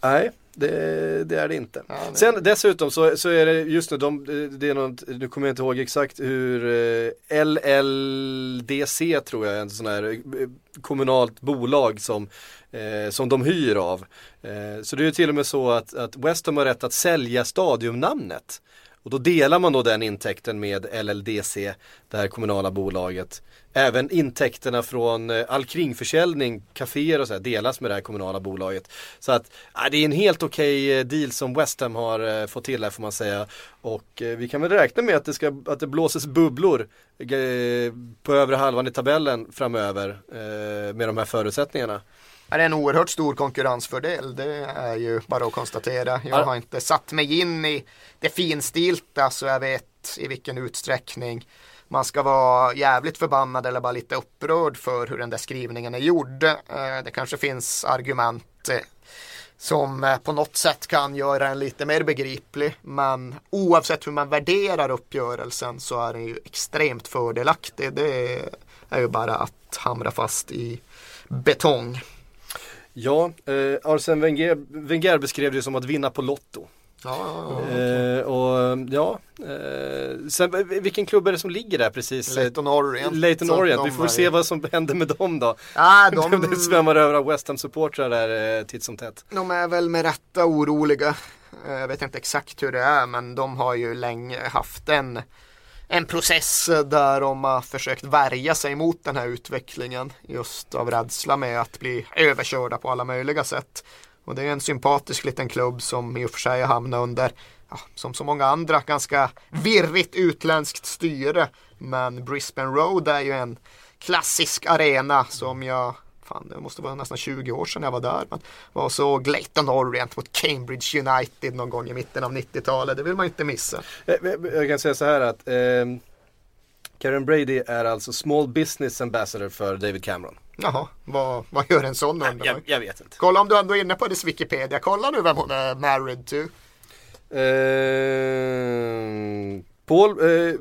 Nej, det, det är det inte. Ja. Sen dessutom så, så är det just nu, de, det är något, nu kommer jag inte ihåg exakt hur eh, LLDC tror jag, en sån här eh, kommunalt bolag som, eh, som de hyr av. Eh, så det är ju till och med så att, att West Ham har rätt att sälja stadiumnamnet. Och då delar man då den intäkten med LLDC, det här kommunala bolaget. Även intäkterna från eh, all kringförsäljning, kaféer och så här, delas med det här kommunala bolaget. Så att ja, det är en helt okej okay deal som West Ham har eh, fått till här får man säga. Och vi kan väl räkna med att det, ska, att det blåses bubblor på övre halvan i tabellen framöver med de här förutsättningarna är en oerhört stor konkurrensfördel. Det är ju bara att konstatera. Jag har inte satt mig in i det finstilta så jag vet i vilken utsträckning man ska vara jävligt förbannad eller bara lite upprörd för hur den där skrivningen är gjord. Eh, det kanske finns argument eh, som eh, på något sätt kan göra den lite mer begriplig. Men oavsett hur man värderar uppgörelsen så är den ju extremt fördelaktig. Det är ju bara att hamra fast i betong. Ja, eh, Arsene Wenger, Wenger beskrev det som att vinna på Lotto. Ja, ja, ja. Eh, och ja, eh, sen, vilken klubb är det som ligger där precis? Leighton Orient. Leighton Orient, vi får se vad som händer med dem då. Ja, de... det svämmar över av West Ham-supportrar där eh, titt som tätt. De är väl med rätta oroliga. Eh, jag vet inte exakt hur det är men de har ju länge haft en en process där de har försökt värja sig mot den här utvecklingen just av rädsla med att bli överkörda på alla möjliga sätt. Och det är en sympatisk liten klubb som i och för sig hamnar under, ja, som så många andra, ganska virrigt utländskt styre. Men Brisbane Road är ju en klassisk arena som jag fan, det måste vara nästan 20 år sedan jag var där. Men var så Glayton Orient mot Cambridge United någon gång i mitten av 90-talet. Det vill man inte missa. Eh, jag kan säga så här att eh, Karen Brady är alltså Small Business Ambassador för David Cameron. Jaha, vad, vad gör en sån undrar jag, jag vet inte. Kolla om du ändå är inne på dess Wikipedia. Kolla nu vem hon är married to. Eh, Paul, eh,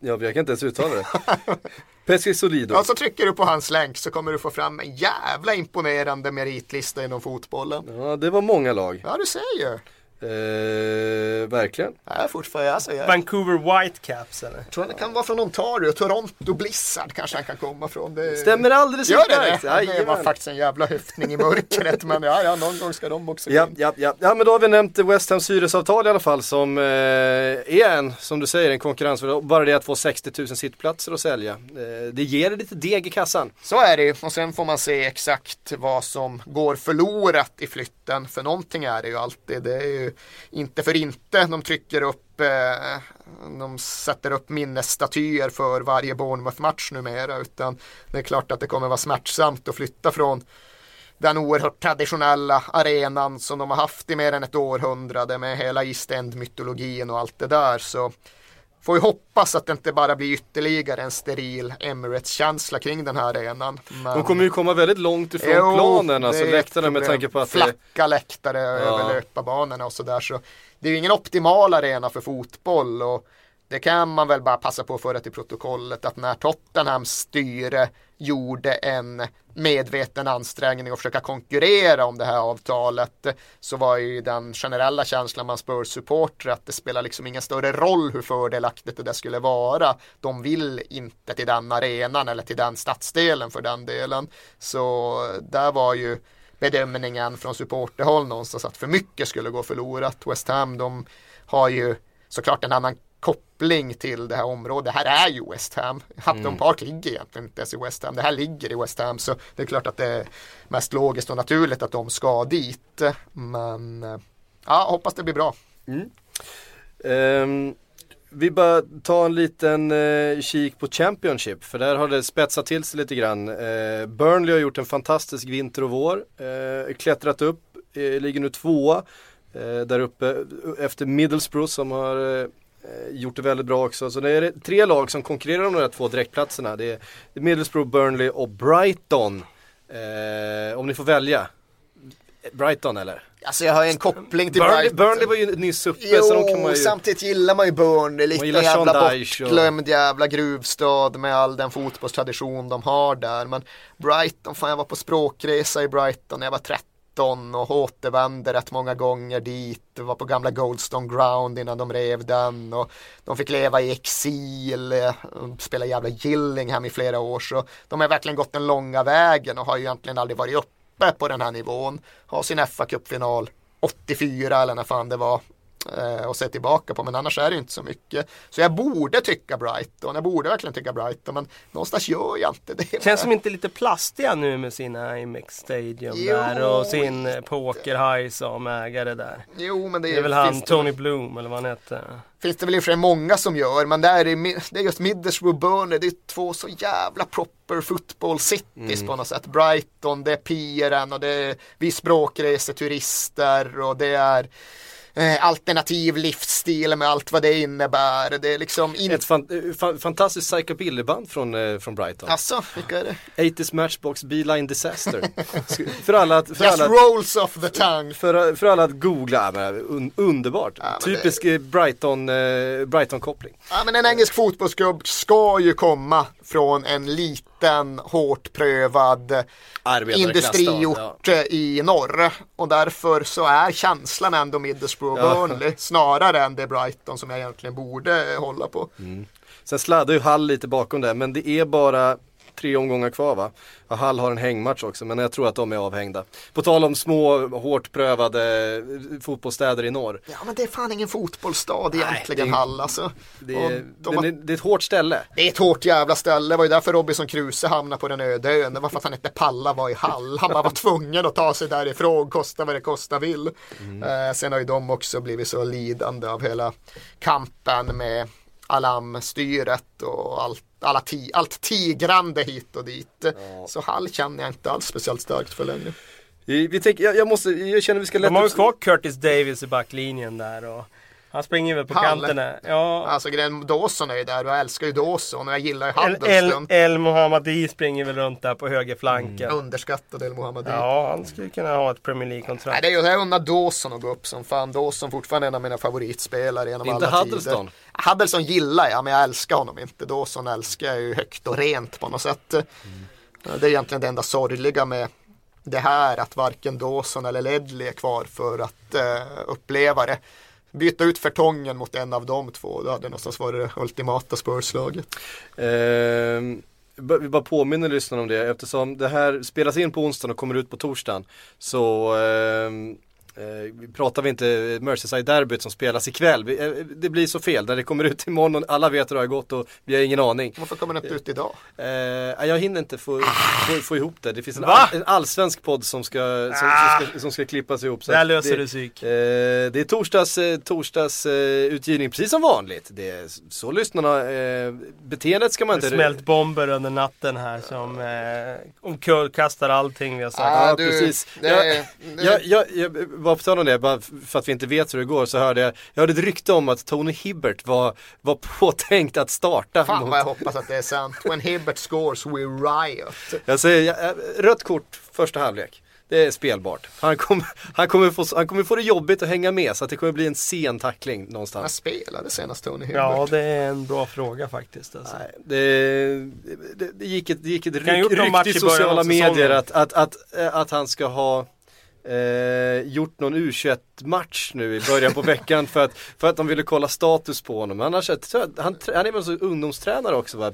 ja jag kan inte ens uttala det. Pesci Solido. Ja, så trycker du på hans länk så kommer du få fram en jävla imponerande meritlista inom fotbollen. Ja, det var många lag. Ja, du ser ju. Eh, verkligen. Ja, fortfarande, alltså, jag... Vancouver Whitecaps eller? Jag tror det kan vara från Ontario, Toronto Blizzard kanske han kan komma från. Det... Stämmer alldeles Gör det det? Ja, det var faktiskt en jävla höftning i mörkret men ja, ja, någon gång ska de också ja, ja, ja. ja, men då har vi nämnt West Hams hyresavtal i alla fall som eh, är en, som du säger, en konkurrens. Bara det att få 60 000 sittplatser att sälja. Eh, det ger lite deg i kassan. Så är det ju och sen får man se exakt vad som går förlorat i flytten. För någonting är det ju alltid. Det är ju inte för inte de trycker upp eh, de sätter upp minnesstatyer för varje Bournemouth-match numera utan det är klart att det kommer vara smärtsamt att flytta från den oerhört traditionella arenan som de har haft i mer än ett århundrade med hela East End-mytologin och allt det där. Så Får ju hoppas att det inte bara blir ytterligare en steril Emirates-känsla kring den här arenan. Men... De kommer ju komma väldigt långt ifrån jo, planen, alltså läktarna med tanke på att Flacka det... läktare ja. över löparbanorna och sådär. Så det är ju ingen optimal arena för fotboll. Och det kan man väl bara passa på att föra till protokollet att när Tottenhams styre gjorde en medveten ansträngning att försöka konkurrera om det här avtalet så var ju den generella känslan man spör supporter att det spelar liksom ingen större roll hur fördelaktigt det där skulle vara. De vill inte till den arenan eller till den stadsdelen för den delen. Så där var ju bedömningen från supporterhåll någonstans att för mycket skulle gå förlorat. West Ham de har ju såklart en annan koppling till det här området. Det här är ju West Ham. Hampton mm. Park ligger egentligen inte ens i West Ham. Det här ligger i West Ham så det är klart att det är mest logiskt och naturligt att de ska dit. Men ja, hoppas det blir bra. Mm. Um, vi bara ta en liten uh, kik på Championship för där har det spetsat till sig lite grann. Uh, Burnley har gjort en fantastisk vinter och vår. Uh, klättrat upp, ligger nu tvåa där uppe efter Middlesbrough som har gjort det väldigt bra också. Så det är tre lag som konkurrerar om de här två direktplatserna. Det är Middlesbrough, Burnley och Brighton. Eh, om ni får välja. Brighton eller? Alltså jag har en koppling till Burnley, Brighton. Burnley var ju nyss uppe jo, så de kan man ju... samtidigt gillar man ju Burnley. Lite jävla bortglömd och... jävla gruvstad med all den fotbollstradition de har där. Men Brighton, fan jag var på språkresa i Brighton när jag var 13 19 och återvände rätt många gånger dit. Var på gamla Goldstone Ground innan de rev den och de fick leva i exil, eh, spela jävla Gillingham i flera år. Så de har verkligen gått den långa vägen och har ju egentligen aldrig varit uppe på den här nivån. Har sin FA-cupfinal 84 eller när fan det var eh, och se tillbaka på men annars är det inte så mycket. Så jag borde tycka Brighton, jag borde verkligen tycka Brighton men någonstans gör jag inte det. Känns som inte lite plastiga nu med sina Imex Stadium Jo, där och sin pokerhaj som ägare där. Jo men det Det är väl han Tony Bloom eller vad han hette. finns det väl i och för sig många som gör men det är, det är just Middlesbrough Burnley, det är två så jävla proper football cities på något sätt. Brighton, det är piren och det är vi språkreseturister och det är eh, alternativ livsstil med allt vad det innebär. Det är liksom inte Ett fan, eh, fa- fantastiskt psykobillyband från, eh, från Brighton. Alltså, vilka är det? 80s Matchbox Beeline Disaster. För alla att, för Just alla, rolls off the tongue. för, för alla att googla, men, un, underbart. Ja, Typisk eh, Brighton, eh, Brighton-koppling. Ja, men en engelsk fotbollsklubb ska ju komma från en liten, hårt prövad industriort i norr. Och därför så är känslan ändå Middlesbrough Ja. Burnley snarare än det Brighton som jag egentligen borde hålla på. Sen sladdar ju Hall lite bakom det, men det är bara tre omgångar kvar va? Och Hall har en hängmatch också, men jag tror att de är avhängda. På tal om små, hårt prövade eh, fotbollsstäder i norr. Ja men det är fan ingen fotbollsstad egentligen det är- Hall alltså. Det de det, har- är, det är ett hårt ställe. Det är ett hårt jävla ställe. Det var ju därför Robinson Crusoe hamnade på den öde ön. Det var för att han inte pallade vara i Hall. Han bara var tvungen att ta sig därifrån, kosta vad det kosta vill. Eh, sen har ju de också blivit så lidande av hela kampen med alarmstyret och allt, alla ti, allt tigrande hit och dit. Så Hall känner jag inte alls speciellt starkt för längre. Vi, vi tänker, jag, jag måste, jag känner vi ska De lätta har ju kvar Curtis Davis i backlinjen där och han springer väl på Hall. kanterna. Ja, Alltså grejen, Dawson är ju där och jag älskar ju Dawson och jag gillar ju El, El, Huddleston. El Mohammadi springer väl runt där på högerflanken. Underskattad El Mohammadi. Ja, han skulle kunna ha ett Premier Nej, League-kontrakt. det är ju jag unnar Dawson att gå upp som fan. Dawson fortfarande en av mina favoritspelare genom Inte alla Huddleston? tider. Huddleston gillar jag, men jag älskar honom inte. Dawson älskar jag ju högt och rent på något sätt. Det är egentligen det enda sorgliga med det här, att varken Dawson eller Ledley är kvar för att eh, uppleva det. Byta ut Fertongen mot en av de två, då hade någonstans varit det ultimata spörslaget. Ehm, vi bara påminner lyssnarna om det eftersom det här spelas in på onsdagen och kommer ut på torsdagen. Så ehm, eh, pratar vi inte Merseyside-derbyt som spelas ikväll. Vi, eh, det blir så fel när det kommer ut imorgon och alla vet hur det har gått och vi har ingen aning. Varför kommer den inte ut idag? Eh, jag hinner inte få, få, få ihop det. Det finns en, all, en allsvensk podd som ska, som, som ska, som ska klippas ihop. Så Där löser det, du psyk. Eh, det är torsdags, torsdags utgivning precis som vanligt. Det är så lyssnarna, eh, beteendet ska man Det inte... smält bomber under natten här som eh, omkullkastar allting vi har sagt. Ja, Ah, du, precis. det- Jag, det- jag, jag, bara på tal om det, bara för att vi inte vet hur det går så hörde jag, jag hörde ett rykte om att Tony Hibbert var, var påtänkt att starta. Fan mot- vad jag hoppas att det är sant. When Hibbert scores we riot. Jag säger, rött kort första halvlek. Det är spelbart. Han kommer, han, kommer få, han kommer få det jobbigt att hänga med så att det kommer bli en sen tackling När någonstans. spelade senast Tony Hibbert? Ja, det är en bra fråga faktiskt. Alltså. Nej, det, det, det gick ett, det gick ett ryk, gjort någon match rykt i sociala medier att, att, att, att han ska ha eh, gjort någon U21-match nu i början på veckan för att, för att de ville kolla status på honom. Är det- han, han är väl så ungdomstränare också va?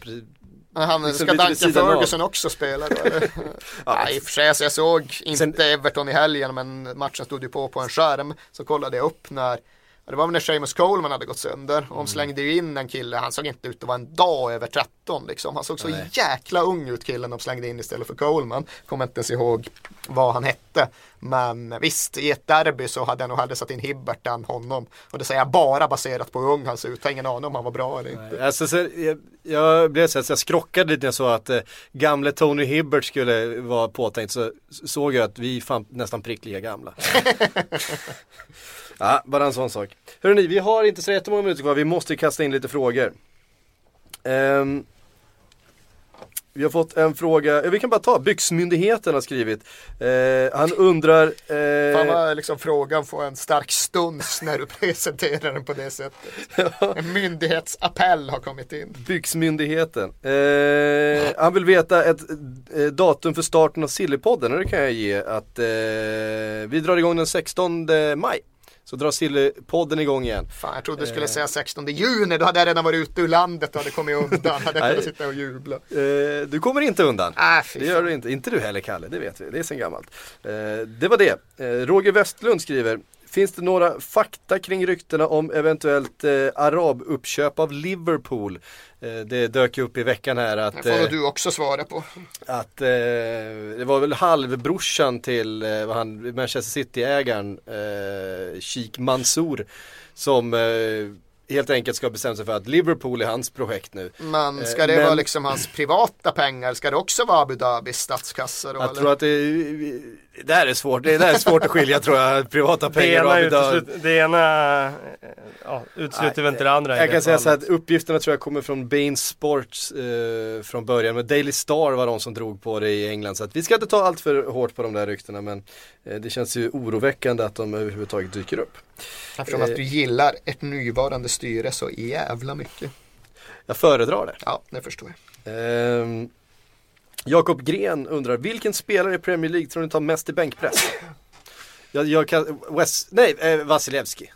Han Liksom ska Duncan sidan av. Ferguson också spela då eller? Nej i och för sig, alltså jag såg inte Sen- Everton i helgen men matchen stod ju på på en skärm. Så kollade jag upp när ja, det var väl när Seamus Coleman hade gått sönder. Och de slängde ju in en kille, han såg inte ut att vara en dag över 13 liksom. Han såg så Nej. jäkla ung ut killen de slängde in istället för Coleman. Kommer inte ens ihåg vad han hette. Men visst, i ett derby så hade jag nog hellre satt in Hibbert än honom. Och det säger jag bara baserat på hur ung han ser ut. Jag har ingen aning om han var bra eller inte. Alltså, så, jag, jag blev så att jag skrockade lite när jag såg att eh, gamle Tony Hibbert skulle vara påtänkt så såg jag att vi är nästan prick gamla. ja, bara en sån sak. Hörrni, vi har inte så jättemånga minuter kvar, vi måste kasta in lite frågor. Ehm, vi har fått en fråga, vi kan bara ta, Byxmyndigheten har skrivit. Eh, han undrar... eh, Fan vad liksom frågan får en stark stuns när du presenterar den på det sättet. En myndighetsappell har kommit in. Byxmyndigheten. Eh, han vill veta ett eh, datum för starten av Sillypodden och det kan jag ge att eh, vi drar igång den 16 maj. Så drar Sillypodden igång igen. Fan, jag trodde du skulle säga 16 juni, då hade jag redan varit ute ur landet och hade kommit undan. Hade jag kunnat sitta och jubla. Eh, du kommer inte undan. Fy Det gör du inte. Inte du heller Kalle, det vet vi. Det är sen gammalt. Eh, det var det. Eh, Roger Westlund skriver finns det några fakta kring ryktena om eventuellt eh, arabuppköp av Liverpool? Eh, det dök ju upp i veckan här att, Det får eh, du också svara på. att eh, det var väl halvbrorsan till eh, han, Manchester City-ägaren eh, Sheikh Mansour som eh, helt enkelt ska bestämma sig för att Liverpool är hans projekt nu. Men ska Eh, det men- vara liksom hans privata pengar? Ska det också vara Abu Dhabis statskassa då? Jag eller? tror att det, det där är svårt, det där är svårt att skilja tror jag, privata pengar och ena, Abu Dhabi. uteslut, det ena eh, ja, utesluter väl inte det andra Jag kan säga så att uppgifterna tror jag kommer från Bain Sports eh, från början. Men Daily Star var de som drog på det i England. Så att vi ska inte ta allt för hårt på de där ryktena. Men eh, det känns ju oroväckande att de överhuvudtaget dyker upp. Eftersom att du gillar ett nuvarande styre så jävla mycket. Jag föredrar det. Ja, det förstår jag. Ehm, Jakob Gren undrar, vilken spelare i Premier League tror ni tar mest i bänkpress? Jag, jag kan, West, nej, eh, Vasilevski.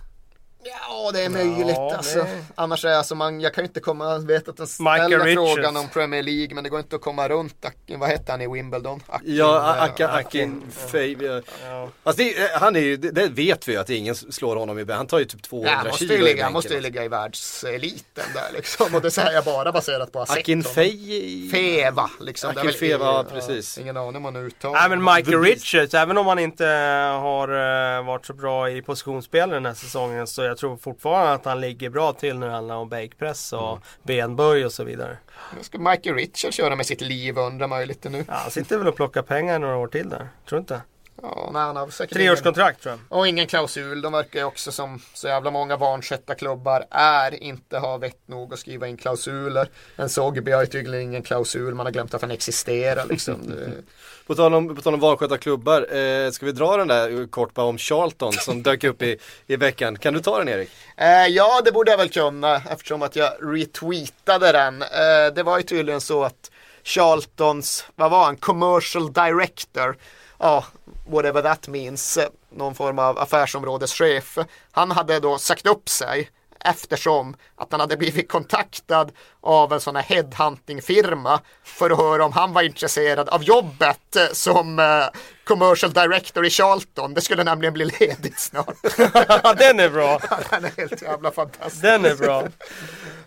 Ja, det är möjligt. Ja, alltså. Annars är alltså man, jag kan ju inte komma, jag vet att den ställer frågan om Premier League, men det går inte att komma runt, Akin, vad hette han i Wimbledon? Akin, Ja, eh, Akin, Akin. Akin. Ja. Alltså det, eh, han är ju, det, det vet vi ju att ingen slår honom i. Han tar ju typ 200 Ja, han måste kilo ju i ligga, han måste ju alltså. ligga i världseliten där liksom. Och det säger jag bara baserat på sett Akin. Fej. Feva liksom. Det är Akin väl- Feva, ja, precis. ingen aning om man uttalar Nej men Michael. Richards, även om han inte har eh, varit så bra i positionsspel den här säsongen så jag tror fortfarande att han ligger bra till när det handlar om bänkpress och Mm. benböj och så vidare. Nu ska Michael Richards köra med sitt liv undrar man ju lite nu. Ja, han sitter väl och plockar pengar några år till där, tror du inte? Ja, nej, han har säkert Treårskontrakt tror jag. och ingen klausul. De verkar ju också som så jävla många vanskötta klubbar är inte ha vett nog att skriva in klausuler. En Sogby har ju tydligen ingen klausul. Man har glömt att han existerar liksom. På tal om, på tal om eh, ska vi dra den där kort bara om Charlton som dök upp i, i veckan. Kan du ta den Erik? Eh, ja, det borde jag väl kunna eftersom att jag retweetade den. Eh, det var ju tydligen så att Charltons, vad var han, commercial director, ja, whatever that means, eh, någon form av affärsområdeschef. Han hade då sagt upp sig eftersom att han hade blivit kontaktad av en sån här headhunting-firma för att höra om han var intresserad av jobbet eh, som eh, commercial director i Charlton. Det skulle nämligen bli ledigt snart. Den är bra! Den är helt jävla fantastisk. Den är bra!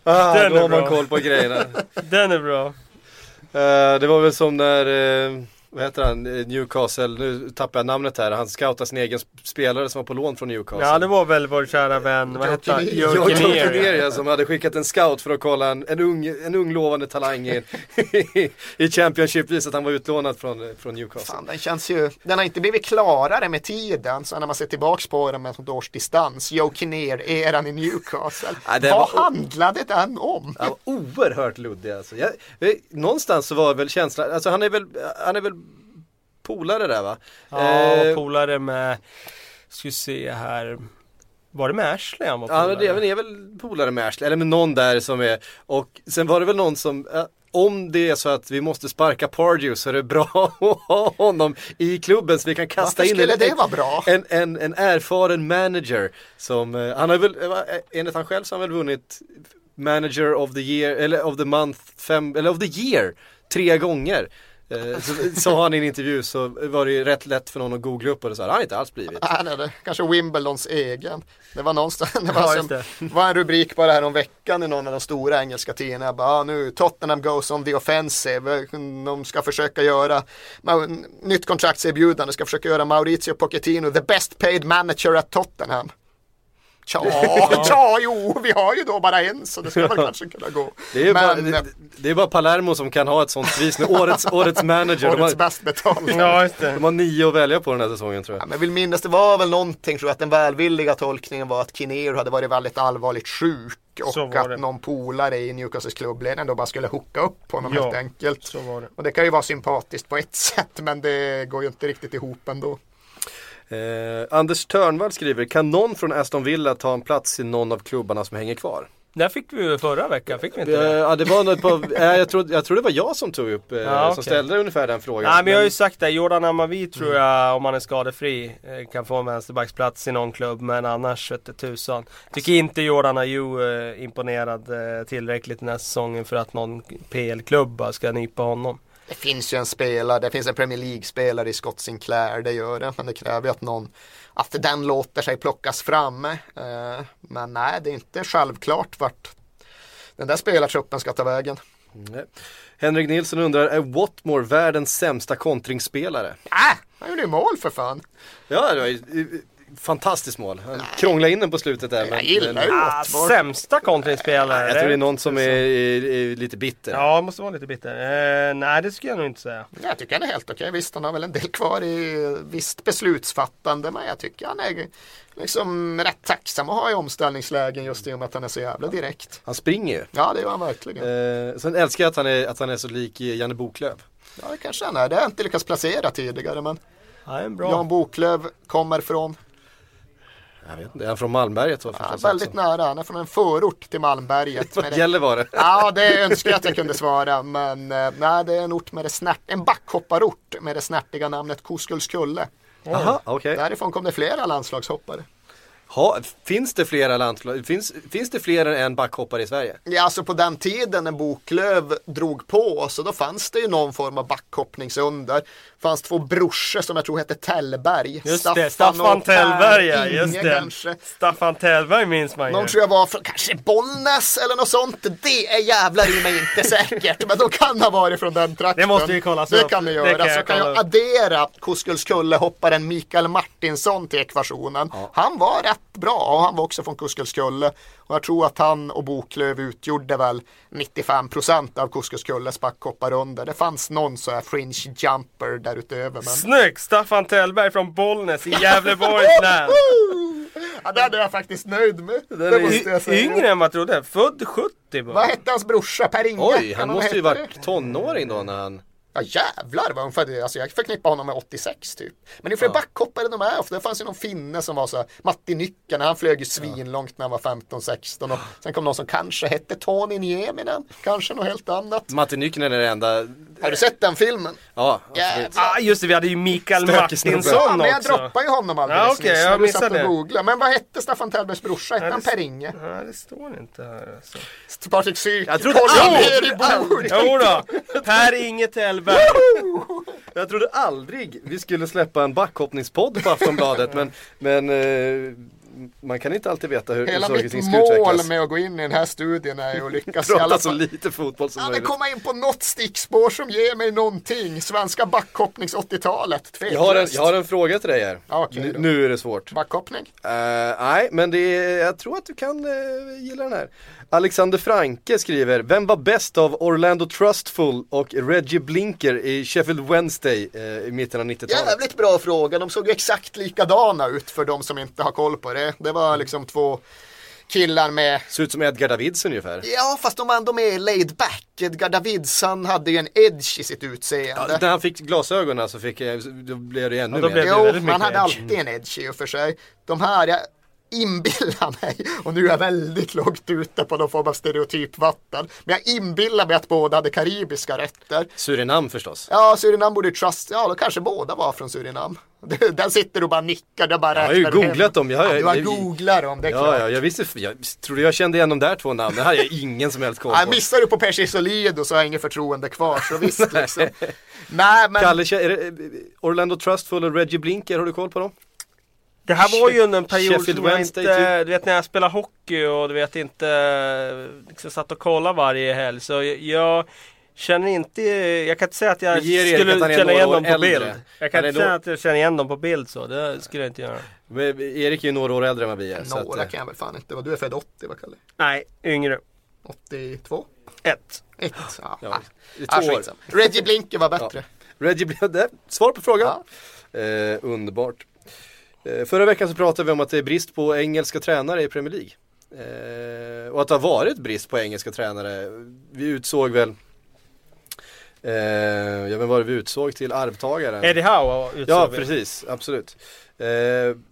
Ah, Den då är har man bra. koll på grejerna. Den är bra! Eh, det var väl som när, eh, vad heter han, Eh, Newcastle, nu tappar jag namnet här, han scoutade sin egen sp- spelare som var på lån från Newcastle. Ja det var väl vår kära vän, vad hette han? Kinnear, som hade skickat en scout för att kolla en, en, ung, en ung lovande talang i, i Championship, visat att han var utlånad från, från Newcastle. Fan, den känns ju, den har inte blivit klarare med tiden. Så när man ser tillbaks på den med ett års distans. Joe Kinnear, eran i Newcastle. Ja, Vad var- handlade den om? Var oerhört luddig alltså. Jag, eh, någonstans så var väl känslan, alltså han är väl, han är väl polare där va? Ja, Eh, polare med, ska vi se här. Var det med Ashley han var Ja polare? men det är väl- är väl polare med Ashley, eller med någon där som är Och sen var det väl någon som eh, Om det är så att vi måste sparka Pardew så är det bra att ha honom i klubben så vi kan kasta Varför in en, det vara bra? en, en, en erfaren manager som eh, Han har väl, eh, eh, enligt han själv så har han väl vunnit Manager of the year, eller of the month, fem, eller of the year Tre gånger Eh, så, sa han i en intervju så var det ju rätt lätt för någon att googla upp och det så här, har han inte alls blivit. Nej, nej, det kanske Wimbledons egen. Det var någonstans, det var, Ja, som, det. var en rubrik bara här om veckan i någon av de stora engelska tidningarna. Bara, ah, nu Tottenham goes on the offensive. De ska försöka göra, nytt kontraktserbjudande, ska försöka göra Maurizio Pochettino the best paid manager at Tottenham. Tja, ja, jo, vi har ju då bara en så det ska väl kanske kunna gå. Det är, bara, Men, det, det är bara Palermo som kan ha ett sånt pris nu, årets, årets manager. De årets har, bäst betalda. Ja de har nio att välja på den här säsongen tror Ja, jag. men jag vill minnas det var väl någonting tror jag att den välvilliga tolkningen var att Kinnear hade varit väldigt allvarligt sjuk och att det. någon polare i Newcastles klubbledning då bara skulle hooka upp honom Ja, helt enkelt. Så var det. Och det kan ju vara sympatiskt på ett sätt men det går ju inte riktigt ihop ändå. Eh, Anders Törnvall skriver, kan någon från Aston Villa ta en plats i någon av klubbarna som hänger kvar? Där fick vi ju förra veckan, fick vi inte Eh, det? ja, det var något på, eh, jag, tror, jag tror det var jag som tog upp, eh, Ja, som okej. ställde ungefär den frågan. Nej men jag har ju sagt det, Jordan Amavi tror jag om han är skadefri eh, kan få en vänsterbacksplats i någon klubb men annars vete tusan. Tycker inte Jordan Ayew eh, imponerad eh, tillräckligt den här säsongen för att någon PL-klubb ska nypa honom. Det finns ju en spelare, det finns en Premier League-spelare i Scott Sinclair, det gör det. Men det kräver ju att någon, att den låter sig plockas fram. Eh, men nej, det är inte självklart vart den där spelartruppen ska ta vägen. Nej. Henrik Nilsson undrar, är Watmore världens sämsta kontringsspelare? Äh, han gjorde ju mål för fan. Ja, det var ju fantastiskt mål. Han krånglade in den på slutet där. Jag gillar men, ju Ah, sämsta kontringsspelare. jag tror det är någon som är, är, är lite bitter. Ja, måste vara lite bitter. Eh, nej, det skulle jag nog inte säga. Jag tycker han är helt okej. Visst, han har väl en del kvar i visst beslutsfattande. Men jag tycker han är liksom rätt tacksam att ha i omställningslägen just i och med att han är så jävla direkt. Han springer ju. Ja, det gör han verkligen. Eh, sen älskar jag att han är, att han är så lik Janne Boklöv. Ja, det kanske han är. Det har jag inte lyckats placera tidigare. Men Ja. Jan Boklöv kommer från, Jag vet inte, är han från Malmberget? va, ja, väldigt också? nära. Han är från en förort till Malmberget. Det- Gällivare. Ja, det önskar jag att jag kunde svara. Men eh, nej, det är en ort med det snärt, en backhopparort med det snärtiga namnet Koskullskulle. Jaha, okej. Därifrån kom det flera landslagshoppare. Ha, Finns det flera landslag, finns, finns det fler än en backhoppare i Sverige? Ja, alltså på den tiden när Boklöv drog på så då fanns det ju någon form av backhoppningsunder. fanns två brorsor som jag tror hette Tellberg. Just det, Staffan och Per Tellberg ja, just det. kanske. Staffan Tellberg minns man ju. Någon tror jag var från kanske Bollnäs eller något sånt. Det är jävlar i mig inte säkert. Men de kan ha varit från den trakten. Det måste vi kolla Det upp. kan vi Det göra. kan jag så kan jag upp. addera Koskullskulle-hopparen Mikael Martinsson till ekvationen. Han var rätt bra och han var också från Koskullskulle. Och jag tror att han och Boklöv utgjorde väl 95% av Koskullskulles backhopparunder. Det fanns någon så här fringe jumper därutöver. Men... Snyggt! Staffan Tellberg från Bollnäs i Gävleborgs län. Ja, det är jag faktiskt nöjd med. Det är måste jag säga. Yngre än vad jag trodde. Född 70 bara. Vad hette hans brorsa? Per Inge? Oj, han måste ju varit tonåring då när han... Ja jävlar vad han födde. Alltså jag förknippar honom med 86 typ. Men det är för backhoppare de är ofta. Det fanns ju någon finne som var så här, Matti Nycken, han flög ju svinlångt när han var 15-16 och sen kom någon som kanske hette Tony Nieminen. Kanske något helt annat. Matti Nykänen är det enda... Har du sett den filmen? Ja, absolut. Jävlar. Ah, just det, vi hade ju Mikael. Martinsson Ja, men jag också. droppade ju honom alldeles Ja, okej, nyss jag när du satt och googlade. Men vad hette Staffan Tellbergs brorsa? Hette Ja, han det- Per Inge? Ja, det står inte här alltså. Patrik Syk, Jag trodde kolla ner i bord! Jo då, Per Inge Jag trodde aldrig vi skulle släppa en backhoppningspodd på Aftonbladet men, men eh, man kan inte alltid veta hur Hela saker och mitt ting ska mål utvecklas. med att gå in i den här studien är att lyckas i alla Prata så fall lite fotboll som Ja, möjligt. komma in på något stickspår som ger mig någonting. Svenska backhoppnings 80-talet. Jag har, en, jag har en fråga till dig här. Okej nu, nu är det svårt. Backhoppning? Eh, nej, men det är, jag tror att du kan eh, gilla den här. Alexander Franke skriver, vem var bäst av Orlando Trustful och Reggie Blinker i Sheffield Wednesday eh, i mitten av 90-talet? Jävligt bra fråga. De såg ju exakt likadana ut för de som inte har koll på det. Det var liksom två killar med Ser ut som Edgar Davids ungefär. Ja, fast de var ändå mer laid back. Edgar Davidsson hade ju en edge i sitt utseende. Ja, när han fick glasögonen så fick, jag- då blev det ännu Ja, då mer. blev det Jo, mycket hade edge. alltid en edge i och för sig. De här, jag inbillar mig, och nu är jag väldigt lågt ute på någon form av stereotypvatten, men jag inbillar mig att båda hade karibiska rätter. Surinam förstås. Ja, Surinam borde trust, ja då kanske båda var från Surinam. Där sitter och bara nickar, det bara Jag har ju googlat dem, jag har- ja, du har jag- googlat dem, det är Ja, klart. ja, jag visste, jag trodde jag kände igen de där två namnen, det hade jag ingen som helst koll Ja, på. missar du på Percy Solido så har jag inget förtroende kvar, så visst liksom. Nej, men Kalle, är Orlando Trustful och Reggie Blinker, har du koll på dem? Det här var ju under en period Sheffield som jag Wednesday, inte, typ. du vet när jag spelade hockey och du vet inte liksom satt och kollade varje helg så jag, känner inte, jag kan inte säga att jag skulle känna igen dem på äldre. bild. Jag kan inte då- säga att jag känner igen dem på bild så, det skulle jag inte göra. Men Erik är ju några år äldre än vad vi är. några att, eh, kan jag väl fan inte vara. Du är född 80 va Kalle? Nej, yngre. 82? Ett. Ett? Ja, Ja, ja. Ah, två år. skitsamma. Reggie Blinker var bättre. Reggie Blinker, svar på frågan. Eh, underbart. Eh, förra veckan så pratade vi om att det är brist på engelska tränare i Premier League. Eh, och att det har varit brist på engelska tränare. Vi utsåg väl Eh, ja men vad var det vi utsåg till arvtagaren? Eddie Howe utsåg Ja vi. precis, absolut. Eh,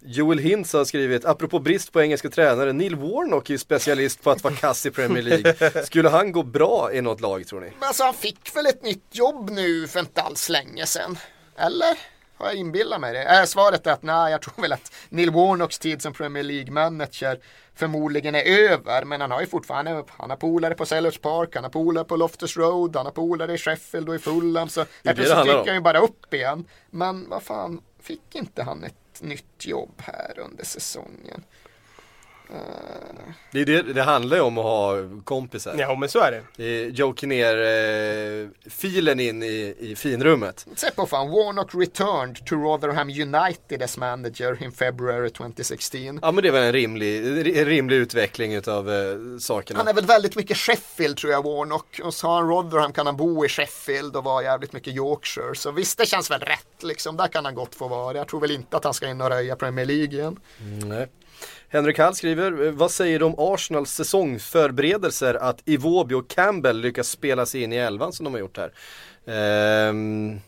Joel Hintz har skrivit, apropå brist på engelska tränare, Neil Warnock är ju specialist på att vara kass i Premier League. Skulle han gå bra i något lag tror ni? Men alltså han fick väl ett nytt jobb nu för inte alls länge sedan? Eller? Har jag inbillat mig det? Äh, svaret är att nej, jag tror väl att Neil Warnocks tid som Premier League-manager förmodligen är över. Men han har ju fortfarande, han har polare på Sellers Park, han har polare på Loftus Road, han har polare i Sheffield och i Fulham. Så det helt plötsligt gick om. han ju bara upp igen. Men vad fan, fick inte han ett nytt jobb här under säsongen? Det, är det, det handlar ju om att ha kompisar. Ja men så är det. Joker ner eh, filen in i, i finrummet. Se på fan, Warnock returned to Rotherham United as manager in February 2016. Ja men det är väl en rimlig, en rimlig utveckling utav eh, sakerna. Han är väl väldigt mycket Sheffield tror jag Warnock. Och så har han Rotherham kan han bo i Sheffield och vara jävligt mycket Yorkshire. Så visst det känns väl rätt liksom. Där kan han gott få vara. Jag tror väl inte att han ska in och röja Premier League igen. Nej. Henrik Hall skriver, vad säger du om Arsenals säsongförberedelser att Iwobi och Campbell lyckas spela sig in i elvan som de har gjort här? Ehm,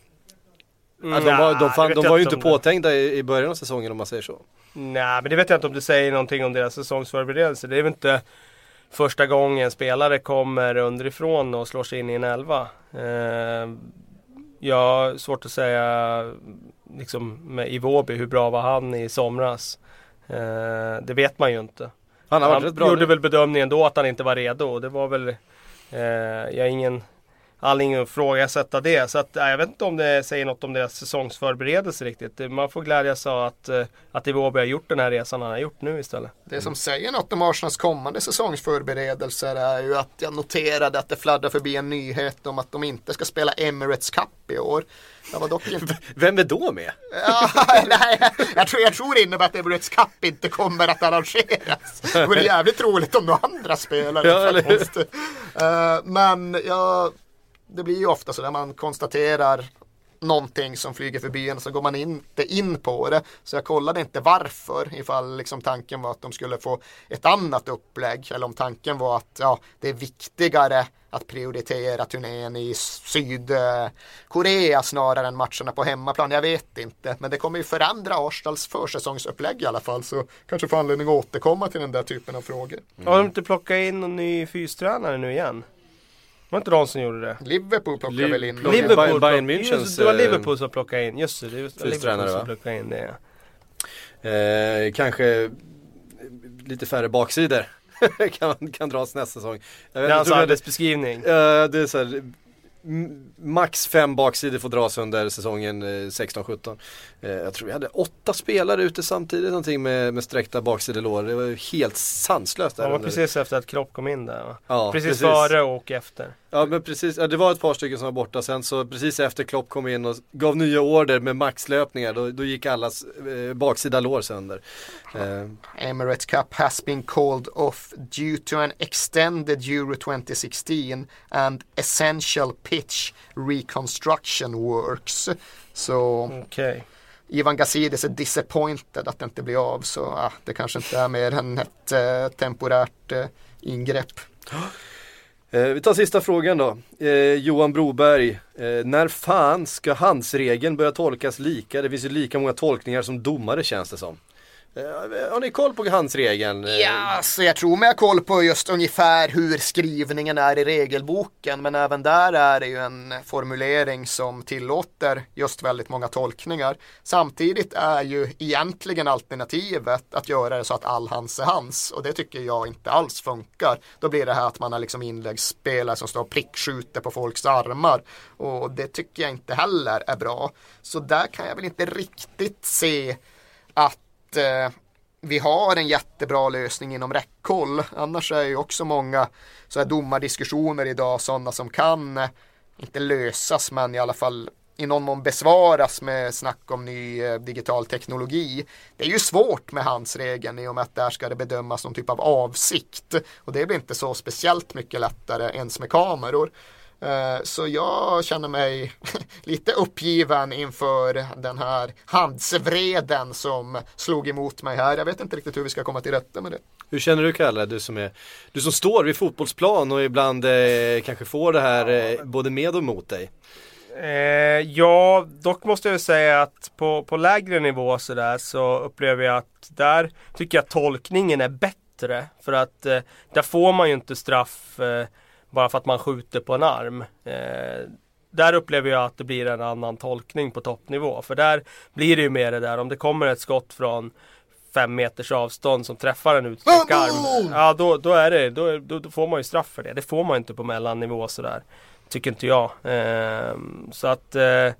ja, de var, de, fan, de var ju inte det- påtänkta i, i början av säsongen om man säger så. Nej, men det vet jag inte om du säger någonting om deras säsongsförberedelse. Det är väl inte första gången spelare kommer underifrån och slår sig in i en elva. Eh, jag har svårt att säga liksom med Iwobi, hur bra var han i somras? Eh, det vet man ju inte. Han Han gjorde nu. väl bedömningen då att han inte var redo och det var väl eh, Jag har ingen att ifrågasätta det. Så att, jag vet inte om det säger något om deras säsongsförberedelse riktigt. Man får glädjas av att, eh, att Iwobi har gjort den här resan han har gjort nu istället. Det som säger något om Arsenals kommande säsongsförberedelser är ju att jag noterade att det fladdrar förbi en nyhet om att de inte ska spela Emirates Cup i år. Jag var dock inte... Vem är då med? Ja, nej, jag, tror, jag tror det innebär att Emirates Cup inte kommer att arrangeras. Det vore jävligt roligt om några andra spelare Ja, faktiskt. Eh, men ja, det blir ju ofta så där man konstaterar någonting som flyger förbi en så går man inte in på det. Så jag kollade inte varför ifall liksom tanken var att de skulle få ett annat upplägg eller om tanken var att ja, det är viktigare att prioritera turnén i Sydkorea snarare än matcherna på hemmaplan. Jag vet inte, men det kommer ju förändra Arsenals försäsongsupplägg i alla fall så kanske får anledning att återkomma till den där typen av frågor. Har de inte plockat in någon ny fystränare nu igen? Var inte de som gjorde det? Liverpool plockar Liv- väl in Liverpool- Liverpool Bayern Münchens, Just det, var Liverpool som plockade in. Just det, det var Liverpool som plockade in det. Eh, kanske lite färre baksidor kan, kan dras nästa säsong. Jag vet Det är inte, hans arbetsbeskrivning. Eh, det är så här, max fem baksidor får dras under säsongen eh, 16-17. Eh, jag tror vi hade åtta spelare ute samtidigt någonting med, med sträckta baksidelår. Det var helt sanslöst. där Det var under- precis efter att Klopp kom in där va? Ja, precis, precis. före och efter. Ja men precis, ja, det var ett par stycken som var borta sen så precis efter Klopp kom in och gav nya order med maxlöpningar då, då gick allas eh, baksida lår sönder. Eh, Emirates Cup has been called off due to an extended Euro 2016 and essential pitch reconstruction works. Så Okej. Ivan Gazidis är disappointed att det inte blir av så ah, det kanske inte är mer än ett eh, temporärt eh, ingrepp. Eh, vi tar sista frågan då. Eh, Johan Broberg, eh, när fan ska handsregeln börja tolkas lika? Det finns ju lika många tolkningar som domare känns det som. Eh, har ni koll på handsregeln? regeln? Eh, ja, så jag tror mig ha koll på just ungefär hur skrivningen är i regelboken. Men även där är det ju en formulering som tillåter just väldigt många tolkningar. Samtidigt är ju egentligen alternativet att göra det så att all hans är hans. Och det tycker jag inte alls funkar. Då blir det här att man har liksom inläggsspelare som står och prickskjuter på folks armar. Och det tycker jag inte heller är bra. Så där kan jag väl inte riktigt se att eh, vi har en jättebra lösning inom räckhåll. Annars är ju också många så här domardiskussioner idag sådana som kan, eh, inte lösas men i alla fall i någon mån besvaras med snack om ny eh, digital teknologi. Det är ju svårt med handsregeln i och med att där ska det bedömas någon typ av avsikt. Och det blir inte så speciellt mycket lättare ens med kameror. Eh, Så jag känner mig lite uppgiven inför den här handsvreden som slog emot mig här. Jag vet inte riktigt hur vi ska komma till rätta med det. Hur känner du Kalle, du som, är, du som står vid fotbollsplan och ibland eh, kanske får det här eh, både med och mot dig? Eh, ja, dock måste jag säga att på, på lägre nivå sådär så upplever jag att där tycker jag tolkningen är bättre. För att eh, där får man ju inte straff eh, bara för att man skjuter på en arm. Eh, där upplever jag att det blir en annan tolkning på toppnivå. För där blir det ju mer det där om det kommer ett skott från fem meters avstånd som träffar en utsträckt arm. Ja då, då, är det, då, då, får man ju straff för det. Det får man inte på mellannivå sådär. Tycker inte jag. Ehm, så att eh,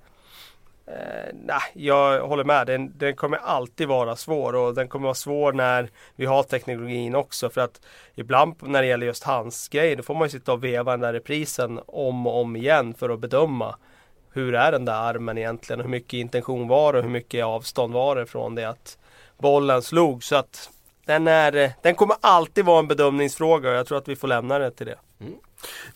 Eh, nej, jag håller med. Den, den, kommer alltid vara svår och den kommer vara svår när vi har teknologin också. För att ibland när det gäller just hans grej, då får man ju sitta och veva den där reprisen om och om igen för att bedöma hur är den där armen egentligen? Hur mycket intention var det? Hur mycket avstånd var det från det att bollen slog? Så att den, är, eh, den kommer alltid vara en bedömningsfråga och jag tror att vi får lämna det till det. Mm.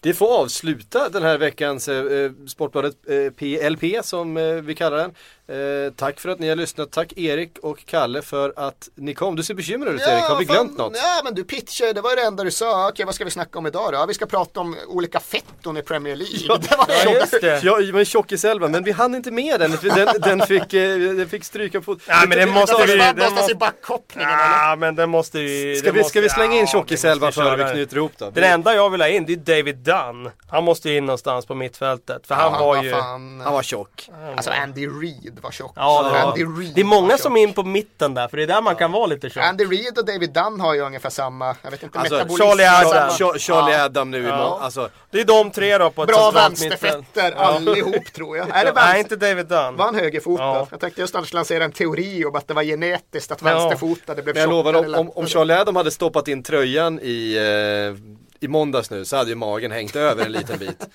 Det får avsluta den här veckans eh, eh Sportbladet eh, PLP som eh, vi kallar den. Eh, tack för att ni har lyssnat. Tack Erik och Kalle för att ni kom. Du ser bekymrad ut ja, Erik. Har vi glömt något? Ja men du pitchade, det var det enda du sa. Okej vad ska vi snacka om idag då? Ja, vi ska prata om olika fetton i Premier League. Ja, det var ja, just det. Ja men tjockiselva. Men vi hann inte med den. Den, den, fick, eh, den fick stryka på. Ja men det måste vi. Den måste i backhoppningen Ja men den måste vi. Ska, vi, ska vi slänga in tjockiselva före vi knyter ihop då? Den enda jag vill ha in det är David Dunn. Han måste in någonstans på mittfältet. För han var ju. Han var tjock. Alltså Andy Reid var tjock. Ja, Andy Reid. Det är många som är in på mitten där, för det är där man kan vara lite tjock. Andy Reid och David Dunn har ju ungefär samma, jag vet inte, alltså, Charlie Adam, Charlie, Charlie Adam nu ja. alltså. Det är de tre då på ett Bra vänsterfötter allihop tror jag. Är det? Nej, inte David Dunn. Var han högerfotad? Ja. Jag tänkte just annars lansera en teori om att det var genetiskt att vänsterfotade blev tjockare. Jag lovar, om, om Charlie Adam hade stoppat in tröjan i eh, i måndags nu så hade ju magen hängt över en liten bit.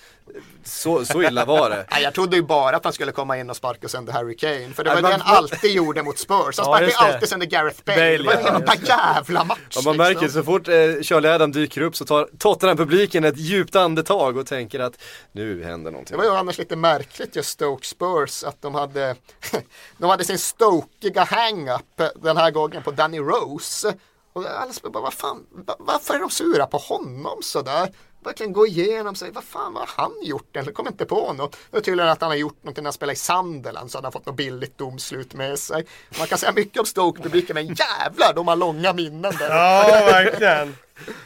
Så, så illa var det. Nej, jag trodde ju bara att han skulle komma in och sparka sönder Harry Kane. För det var det han alltid gjorde mot Spurs. Han sparkade ja, alltid sönder Gareth Bale. Bale det var ja, en jävla match. Ja, man märker liksom. så fort eh, Charlie Adam dyker upp så tar Tottenham-publiken ett djupt andetag och tänker att nu händer någonting. Det var ju annars lite märkligt just Stoke Spurs att de hade de hade sin stokiga hang-up den här gången på Danny Rose. Och alla bara, vad fan, varför är de sura på honom sådär? Verkligen gå igenom sig, vad fan vad har han gjort? Eller kom inte på något. Det är tydligen att han har gjort någonting när han spelade i Sunderland så han fått något billigt domslut med sig. Man kan säga mycket om Stoke-publiken men jävlar de har långa minnen där. Ja, verkligen.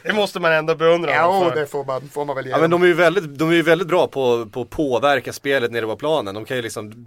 Det måste man ändå beundra Ja, det får man, får man väl göra. Ja, men de är ju väldigt, de är ju väldigt bra på, på att påverka spelet nere på planen. De kan ju liksom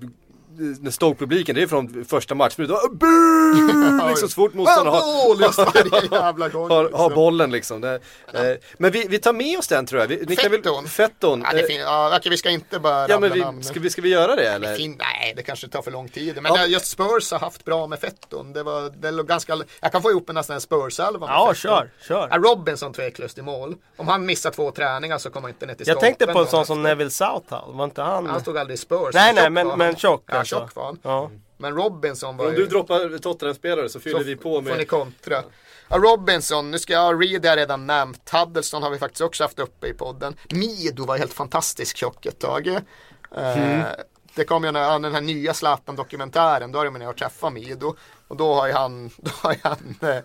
när Stoke-publiken, det är från första matchminuten. liksom så fort motståndaren har, har, har bollen liksom. Det, eh, men vi, vi tar med oss den tror jag. Vi, fetton. Väl, fetton. Ja, det fin- ja, okej, vi ska inte bara ja, men vi, ska, vi, ska vi göra det eller? Det fin- nej, det kanske tar för lång tid. Men ja. just Spurs har haft bra med fetton. Det var, det låg ganska, jag kan få ihop en nästan en Spurs-elva Ja, kör, kör. Ja, Robinson tveklöst i mål. Om han missar två träningar så kommer han inte ner till Jag tänkte på en sån som Neville Southall, var inte han? Han stod aldrig i Spurs. Nej, nej, men, men tjock Ja, alltså. tjock var han. Ja. Men Robinson var Om du droppar Tottenham-spelare så fyller så vi på med... får ni kontra. Ja, Robinson, nu ska jag, Reed har redan nämnt. Huddleston har vi faktiskt också haft uppe i podden. Mido var helt fantastisk tjock ett tag. Eh, mm. Uh, det kom ju när, den här nya Zlatan-dokumentären, då har man ju träffat Mido. Och då har ju han, då har han uh,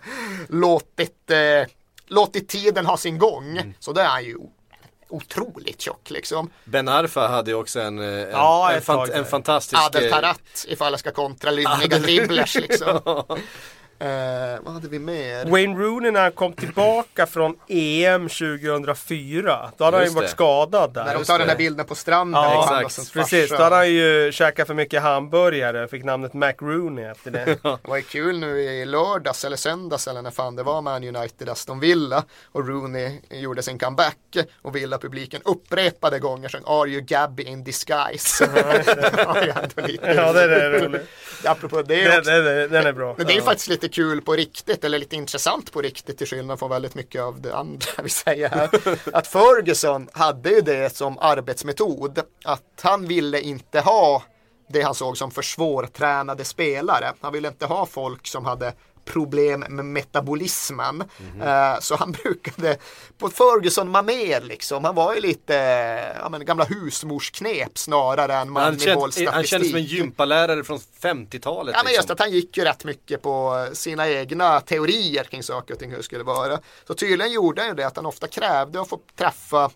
låtit, uh, låtit tiden ha sin gång. Mm. Så det är han ju otroligt tjock liksom. Ben Arfa hade ju också en, en, ja, en, fant en fantastisk... Adel Tarat ifall jag ska kontra lynniga dribblers liksom. Eh, vad hade vi mer? Wayne Rooney när han kom tillbaka från EM 2004. Då hade han ju varit skadad där. När de tar den där bilden på stranden. Ja, exakt. Precis, då hade han ju käkat för mycket hamburgare. Fick namnet Mac Rooney efter det. det var ju kul nu i lördags eller söndags eller när fan det var Man United Aston Villa. Och Rooney gjorde sin comeback. Och Villa-publiken upprepade gånger sjöng Are you Gabby in disguise? ja, det är roligt. Apropå det, det, det, det, den är bra. Men det är ju faktiskt lite kul på riktigt eller lite intressant på riktigt till skillnad från väldigt mycket av det andra vi säger här. Att Ferguson hade ju det som arbetsmetod. Att han ville inte ha det han såg som för svårtränade spelare. Han ville inte ha folk som hade problem med metabolismen. Mm -hmm. Så han brukade på Ferguson-manér liksom. Han var ju lite ja, men, gamla husmorsknep snarare än manlig Han kändes som en gympalärare från 50-talet. Ja men just liksom. att han gick ju rätt mycket på sina egna teorier kring saker och ting hur det skulle vara. Så tydligen gjorde han ju det att han ofta krävde att få träffa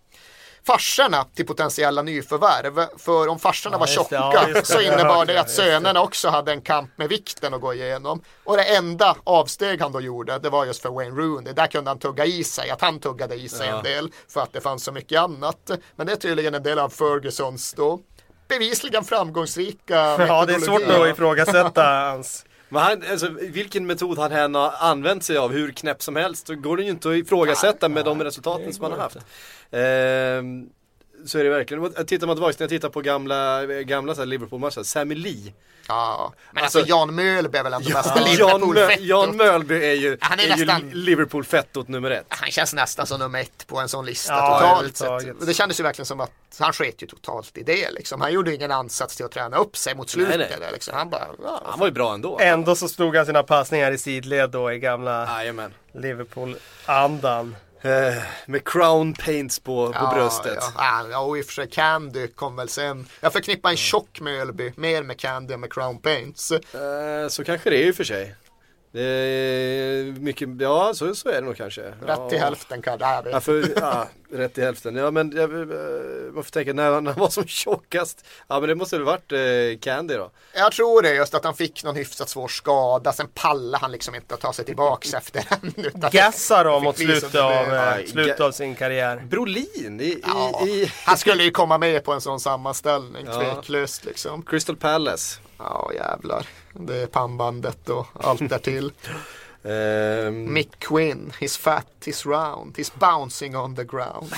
farsorna till potentiella nyförvärv. För om farsorna ja, var tjocka ja, så innebar det att sönerna också hade en kamp med vikten att gå igenom. Och det enda avsteg han då gjorde, det var just för Wayne Rooney. Där kunde han tugga i sig, att han tuggade i sig ja. en del för att det fanns så mycket annat. Men det är tydligen en del av Fergusons då bevisligen framgångsrika Ja, det är svårt att ifrågasätta hans. Men han, alltså, vilken metod han än har använt sig av, hur knäpp som helst, så går det ju inte att ifrågasätta med de resultaten som han har haft. Ehm, så är det verkligen. Tittar man tillbaka, när jag tittar på gamla, gamla Liverpool-matcher, Sammy Lee. Ja, men Alltså- alltså, Jan Mölby är väl ändå bästa Jan, Mö, Liverpool-fettot. Jan Mölby är ju, Han är är ju Liverpool-fettot nummer ett. Han känns nästan som nummer ett på en sån lista Ja, totalt sett. Det kändes ju verkligen som att han sket ju totalt i det liksom. Han gjorde ingen ansats till att träna upp sig mot slutet. Nej, nej. Liksom. Han bara, ja, Han var ju bra ändå. Ändå så slog han sina passningar i sidled då i gamla Jajamän. Liverpool-andan. Eh, med crown paints på, på ja, bröstet. Ja, ja, och i och för sig Candy kom väl sen. Jag förknippar en tjock Mölby mer med Candy än med Crown Paints. Eh, så kanske det är i och för sig. Det är mycket, ja så, så är det nog kanske. Rätt till ja. hälften kanske. Ja, för, ja, rätt till hälften. Ja men jag, man får tänka när, han var som tjockast. Ja men det måste väl varit eh, Candy då. Jag tror det just att han fick någon hyfsat svår skada. Sen pallade han liksom inte att ta sig tillbaks efter den. Gassa då mot slutet det av, blev- eh, Ja, slutet av sin karriär. Brolin i, Ja, i, i Han skulle ju komma med på en sån sammanställning, Ja. tveklöst liksom. Crystal Palace. Ja jävlar. Det är pannbandet och allt därtill. Ehm, Mick Quinn, he's fat, he's round, he's bouncing on the ground.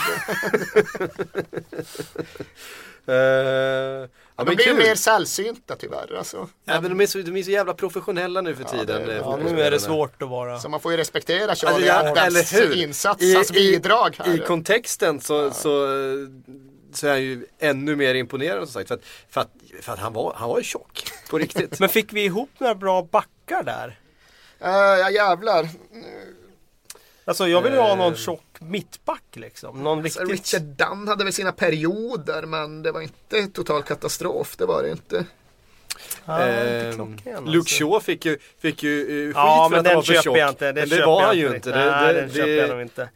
eh, ja, De men blir ju kul. mer sällsynta tyvärr alltså. Ja, men de, är så, de är så jävla professionella nu för tiden. det är- eh, Ja, nu är det svårt att vara. Så man får ju respektera Alltså, Charlie ja, Adams insats, I- hans bidrag här. I kontexten så, så, så är han ju ännu mer imponerande som sagt. För att, för att, för att han, var, han var ju tjock på riktigt. Men fick vi ihop några bra backar där? Eh, ja jävlar. Alltså jag vill ju ha någon Eh. tjock mittback liksom. Någon Så riktigt... Richard Dunn hade väl sina perioder men det var inte total katastrof, det var det inte. Ja, inte Ehm, klockren, Luke alltså. Shaw fick ju, fick ju eh, skit Ja för men att han var den för köper tjock. jag inte. Den men det köper var han ju riktigt. inte. Det, Nej det, den köper jag nog det, inte.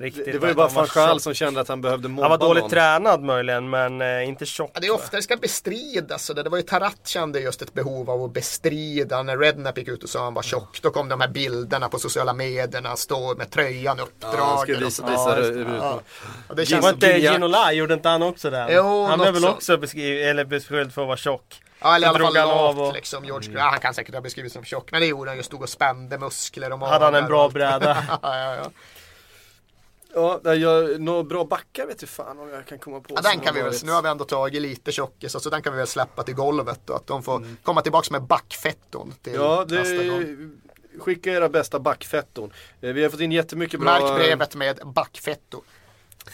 Riktigt. det var ju bara tjock. som kände att han behövde mobba Han var dåligt någon. tränad möjligen men eh, inte tjock. Ja, det är ofta det ska bestridas. Så det, det var ju Tarat kände just ett behov av att bestrida. När Redknapp gick ut och sa att han var tjock. Då kom de här bilderna på sociala medierna. Stå med tröjan Ja, uppdragen. skulle och visa, visa Ja, det. det. Ja. Och det Det känns var inte. Ginola, gjorde inte han också det? Jo, han blev väl också beskylld för att vara tjock. ja, eller i alla fall lat och- liksom. George ja, Han kan säkert ha beskrivits som tjock. Men det gjorde han ju. Stod och spände muskler och Hade han en bra och bräda? ja, ja, ja. Jag, några bra backar vet du fan om jag kan komma på. Ja, den kan vi väl, nu har vi ändå tagit lite tjockisar så den kan vi väl släppa till golvet då, att de får Mm. komma tillbaks med backfetton till Ja, nästa gång. det, skicka era bästa backfetton. Eh, Vi har fått in jättemycket bra. Märk brevet med backfetto.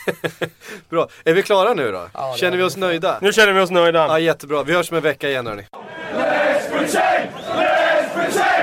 Bra. Är vi klara nu då? Ja, det Känner vi oss nöjda? Nu känner vi oss nöjda. Ja, jättebra. Vi hörs om en vecka igen hörni. Let's pretend! Let's pretend!